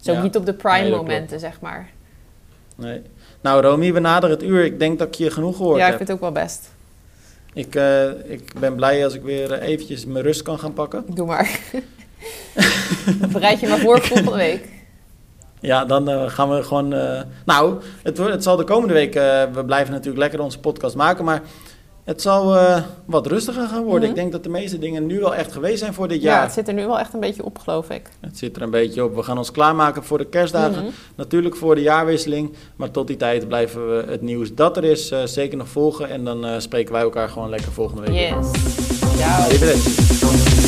Zo niet op de prime momenten, zeg maar.
Nee. Nou, Romy, we naderen het uur. Ik denk dat ik je genoeg gehoord
heb.
Ja,
ik vind het ook wel best.
Ik, uh, ik ben blij als ik weer eventjes mijn rust kan gaan pakken.
Doe maar. Bereid je maar voor volgende week.
Ja, dan uh, gaan we gewoon. Uh, nou, het, het zal de komende week. We blijven natuurlijk lekker onze podcast maken. Maar het zal wat rustiger gaan worden. Ik denk dat de meeste dingen nu wel echt geweest zijn voor dit jaar.
Ja, het zit er nu wel echt een beetje op, geloof ik.
Het zit er een beetje op. We gaan ons klaarmaken voor de kerstdagen. Mhm. Natuurlijk voor de jaarwisseling. Maar tot die tijd blijven we het nieuws dat er is zeker nog volgen. En dan spreken wij elkaar gewoon lekker volgende week.
Yes. Ciao.